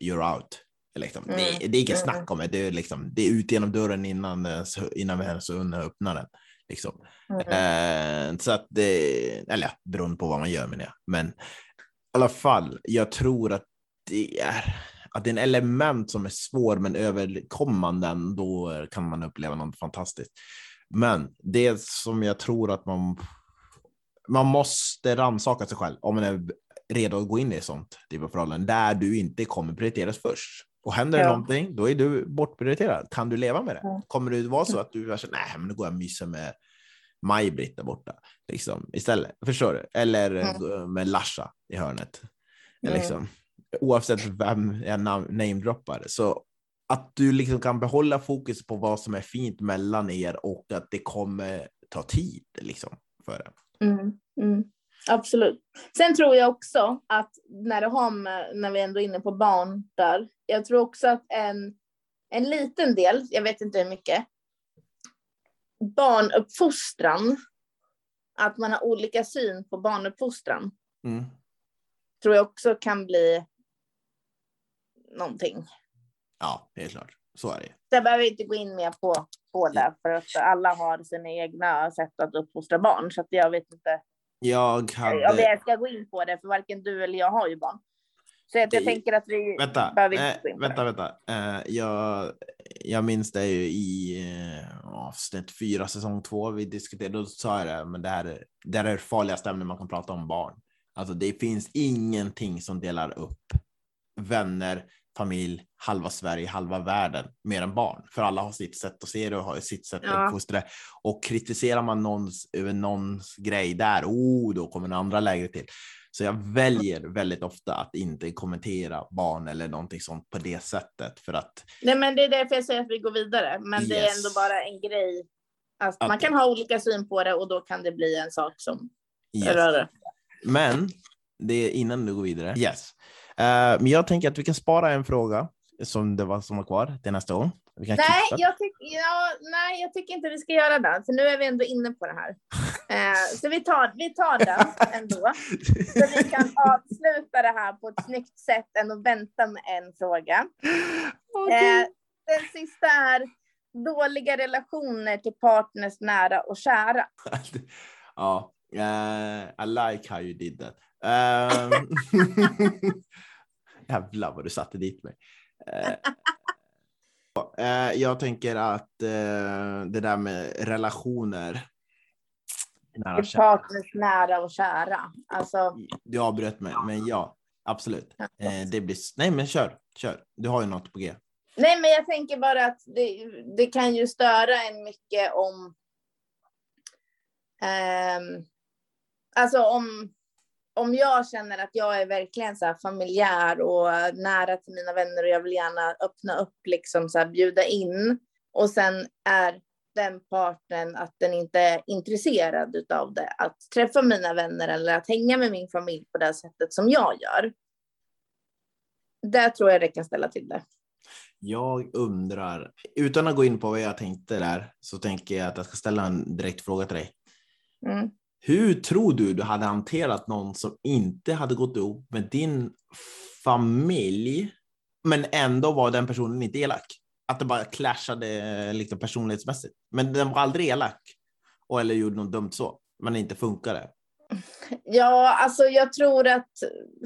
Speaker 1: you're out. Liksom. Mm. Det, det, är inget snack om det. Det är, liksom, det är ut genom dörren innan, innan vi ens öppnar den. Liksom. Mm. Eh, så att det, eller ja, beroende på vad man gör med det. Men i alla fall, jag tror att det är att det är en element som är svår men överkommande, då kan man uppleva något fantastiskt. Men det som jag tror att man man måste rannsaka sig själv om man är redo att gå in i sånt typ av förhållande där du inte kommer prioriteras först. Och händer det
Speaker 2: Ja.
Speaker 1: någonting, då är du bortprioriterad. Kan du leva med det?
Speaker 2: Ja.
Speaker 1: Kommer det vara så att du är så, nej, men nu går jag och myser med Maj-Britt där borta liksom, istället? Förstår du? Eller
Speaker 2: Mm.
Speaker 1: gå med Larsa i hörnet.
Speaker 2: Mm.
Speaker 1: Liksom. Oavsett vem jag nam- namedroppar. Så att du liksom kan behålla fokus på vad som är fint mellan er och att det kommer ta tid liksom, för det.
Speaker 2: Mm, mm, absolut. Sen tror jag också att när det har med, när vi ändå är inne på barn där, jag tror också att en, en liten del, jag vet inte hur mycket, barnuppfostran, att man har olika syn på barnuppfostran,
Speaker 1: Mm.
Speaker 2: tror jag också kan bli någonting.
Speaker 1: Ja, helt klart. Så är det.
Speaker 2: Jag behöver inte gå in mer på, på det, för att alla har sina egna sätt att uppfostra barn, så att jag vet inte
Speaker 1: Jag
Speaker 2: om
Speaker 1: hade...
Speaker 2: jag ska gå in på det, för varken du eller jag har ju barn. Så att jag
Speaker 1: Det-
Speaker 2: tänker att vi
Speaker 1: Vänta,
Speaker 2: behöver inte gå in på
Speaker 1: vänta,
Speaker 2: det.
Speaker 1: vänta. Eh, jag, jag minns det ju i eh, avsnitt fyra, säsong två, vi diskuterade, då sa jag det, men det här, är- det här är det farligaste ämnet man kan prata om barn. Alltså det finns ingenting som delar upp vänner, familj, halva Sverige, halva världen, mer än barn. För alla har sitt sätt att se det och har sitt sätt
Speaker 2: Ja.
Speaker 1: att uppfostra det. Och kritiserar man någons, över någons grej där, oh, då kommer det andra läger till. Så jag väljer väldigt ofta att inte kommentera barn eller någonting sånt på det sättet för att
Speaker 2: Nej, men det är därför jag säger att vi går vidare. Men det är
Speaker 1: Yes.
Speaker 2: ändå bara en grej. Att
Speaker 1: Att-
Speaker 2: man kan ha olika syn på det och då kan det bli en sak som
Speaker 1: yes.
Speaker 2: rör det.
Speaker 1: Men det är innan du går vidare. Yes. Eh, men jag tänker att vi kan spara en fråga som det var som var kvar till nästa gång. Vi kan
Speaker 2: Nej jag, tyck, ja, nej, jag tycker inte vi ska göra det. För nu är vi ändå inne på det här. Eh, så vi tar, vi tar den ändå. Så vi kan avsluta det här på ett snyggt sätt än att vänta med en fråga. Eh, den sista är dåliga relationer till partners nära och kära.
Speaker 1: ja, eh, I like how you did that. Um, jävlar vad du satte dit mig. Eh, jag tänker att eh, det där med relationer. Nära
Speaker 2: Till
Speaker 1: kära.
Speaker 2: nära och kära. Alltså,
Speaker 1: Du avbröt mig, men ja, absolut. Eh, det blir... Nej, men kör, kör. Du har ju något på G.
Speaker 2: nej, men jag tänker bara att det, det kan ju störa en mycket om... ehm, alltså om, om jag känner att jag är verkligen så familjär och nära till mina vänner och jag vill gärna öppna upp, liksom så här, bjuda in. Och sen är den partnern att den inte är intresserad av det, att träffa mina vänner eller att hänga med min familj på det sättet som jag gör. Där tror jag det kan ställa till det.
Speaker 1: Jag undrar, utan att gå in på vad jag tänkte där, så tänker jag att jag ska ställa en direkt fråga till dig.
Speaker 2: Mm.
Speaker 1: Hur tror du du hade hanterat någon som inte hade gått ihop med din familj, men ändå var den personen inte elak? Att det bara clashade liksom personlighetsmässigt. Men den var aldrig elak. Och eller gjorde något dumt så, men inte funkade.
Speaker 2: Ja, alltså jag tror att,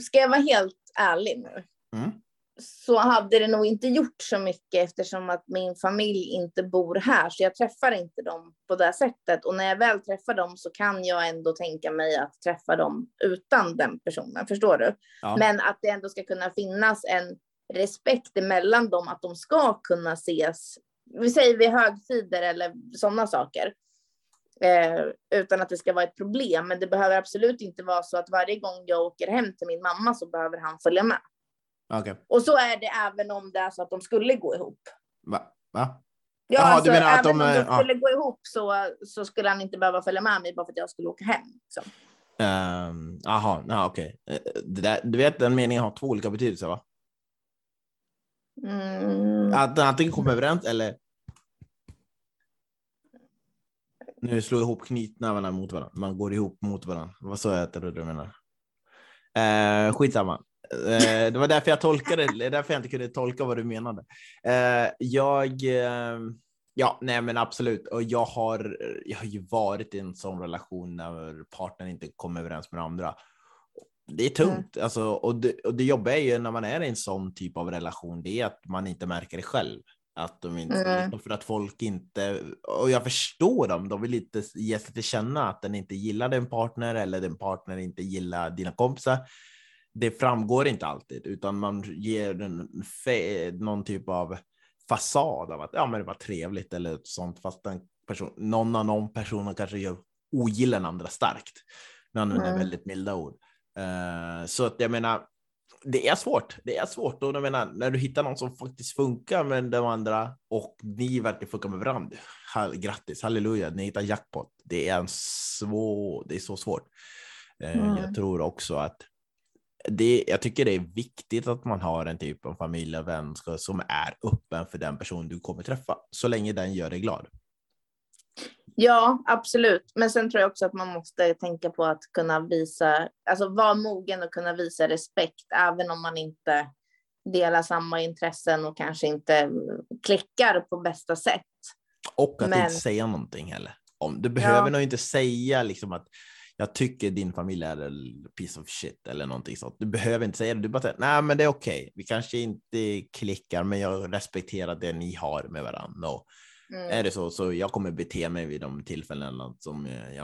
Speaker 2: ska jag vara helt ärlig nu,
Speaker 1: Mm.
Speaker 2: Så hade det nog inte gjort så mycket eftersom att min familj inte bor här, så jag träffar inte dem på det sättet. Och när jag väl träffar dem så kan jag ändå tänka mig att träffa dem utan den personen, förstår du?
Speaker 1: Ja.
Speaker 2: Men att det ändå ska kunna finnas en respekt emellan dem, att de ska kunna ses, vi säger vid högtider eller sådana saker. Eh, utan att det ska vara ett problem. Men det behöver absolut inte vara så att varje gång jag åker hem till min mamma så behöver han följa med.
Speaker 1: Okej.
Speaker 2: Och så är det även om det är så att de skulle gå ihop.
Speaker 1: Va? Va?
Speaker 2: Ja,
Speaker 1: Jaha, du
Speaker 2: alltså,
Speaker 1: menar att
Speaker 2: även
Speaker 1: de,
Speaker 2: om de
Speaker 1: eh, ja.
Speaker 2: skulle gå ihop så, så skulle han inte behöva följa med mig bara för att jag skulle åka hem. Liksom.
Speaker 1: Ja, okej. Eh, det där- Du vet den meningen har två olika betydelser va?
Speaker 2: Mm.
Speaker 1: Att antingen kommer överens eller nu slår ihop knytnävarna mot varandra. Man går ihop mot varandra. Vad så heter det du menar? Eh, skitsamma. Eh, det var därför jag tolkade, därför jag inte kunde tolka vad du menade. Eh, jag, eh, ja, nej men absolut. Och jag har, jag har ju varit i en sån relation när partnern inte kommer överens med andra. Det är tungt, alltså, och, det, och det jobbiga är ju när man är i en sån typ av relation, det är att man inte märker det själv. Att de inte,
Speaker 2: Mm.
Speaker 1: För att folk inte, och jag förstår dem, de vill inte ge sig till känna att den inte gillar din partner eller din partner inte gillar dina kompisar. Det framgår inte alltid, utan man ger en någon typ av fasad av att ja, men det var trevligt eller sånt, fast den person, någon av de personerna kanske gör ogillar den andra starkt. Nu använder mm. väldigt milda ord. Uh, så att jag menar, det är svårt. Det är svårt och jag menar, när du hittar någon som faktiskt funkar med de andra och ni verkligen funkar med varandra. Grattis, halleluja, ni hittar jackpot. Det är en svår, det är så svårt. Uh, mm. Jag tror också att det, jag tycker det är viktigt att man har en typ av familj och vänskap som är öppen för den person du kommer träffa, så länge den gör dig glad.
Speaker 2: Ja, absolut. Men sen tror jag också att man måste tänka på att kunna visa, alltså vara mogen och kunna visa respekt, även om man inte delar samma intressen och kanske inte klickar på bästa sätt.
Speaker 1: Och att Men... inte säga någonting heller. Om, du behöver ja. nog inte säga liksom att jag tycker din familj är en piece of shit eller någonting sånt. Du behöver inte säga det. Du bara säger nej, men det är okej. Okay. Vi kanske inte klickar, men jag respekterar det ni har med varandra. Och mm. Är det så, så jag kommer bete mig vid de tillfällen som jag,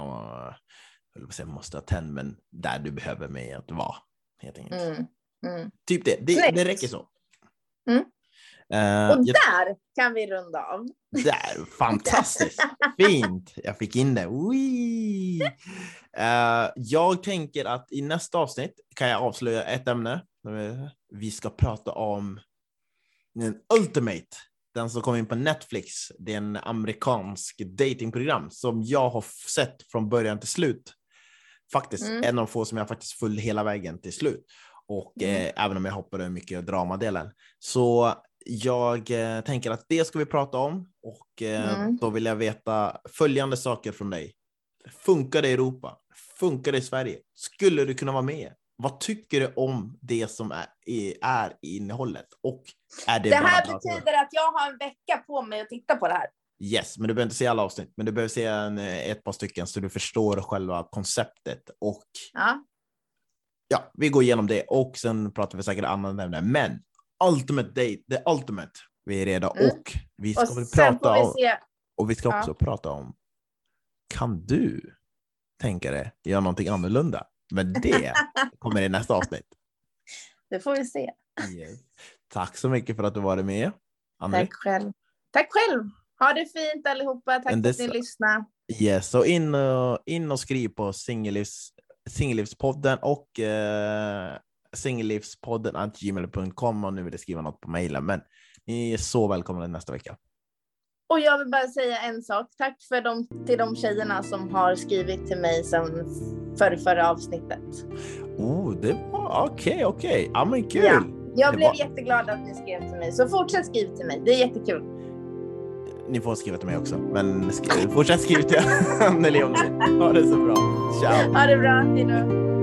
Speaker 1: jag måste ha tänd, men där du behöver mig att vara. Helt enkelt. Mm. Mm. Typ det. Det, det räcker så.
Speaker 2: Uh, och jag... där kan vi runda av.
Speaker 1: Där, fantastiskt. Fint. Jag fick in det. Uh, jag tänker att i nästa avsnitt kan jag avslöja ett ämne. Vi ska prata om den Ultimate, den som kom in på Netflix. Det är en amerikansk datingprogram som jag har sett från början till slut. Faktiskt mm. en av få som jag faktiskt följde hela vägen till slut. Och mm. eh, även om jag hoppade mycket dramadelen. Så jag eh, tänker att det ska vi prata om och eh, mm. då vill jag veta följande saker från dig. Funkar det i Europa? Funkar det i Sverige? Skulle du kunna vara med? Vad tycker du om det som är, är innehållet? Och är det,
Speaker 2: det här betyder att jag har en vecka på mig att titta på det här.
Speaker 1: Yes, men du behöver inte se alla avsnitt, men du behöver se en, ett par stycken så du förstår själva konceptet. Och ja. ja, vi går igenom det och sen pratar vi säkert andra ämnen. Men ultimate date, the ultimate. Vi är redo mm. och vi ska och väl prata om, och vi ska också ja. prata om, kan du tänka dig göra någonting annorlunda? Men det kommer i nästa avsnitt.
Speaker 2: Det får vi se.
Speaker 1: Yes. Tack så mycket för att du varit med.
Speaker 2: André. Tack själv. Tack själv. Ha det fint allihopa. Tack för att ni lyssnade.
Speaker 1: Yes, så in och, in och skriv på Singellivspodden och eh, singellivspodden gmail.com om ni vill skriva något på mejlen. Men ni är så välkomna nästa vecka.
Speaker 2: Och jag vill bara säga en sak. Tack för de, till de tjejerna som har skrivit till mig sedan för förra avsnittet.
Speaker 1: Oh, det var okej, okay, okej. Okay. Ja, men kul. Ja,
Speaker 2: jag det blev var... jätteglad att ni skrev till mig, så fortsätt skriva till mig. Det är jättekul.
Speaker 1: Ni får skriva till mig också, men skriv, fortsätt skriva till Anneli om ni Ha det så bra. Ciao.
Speaker 2: Ha det bra. Hejdå.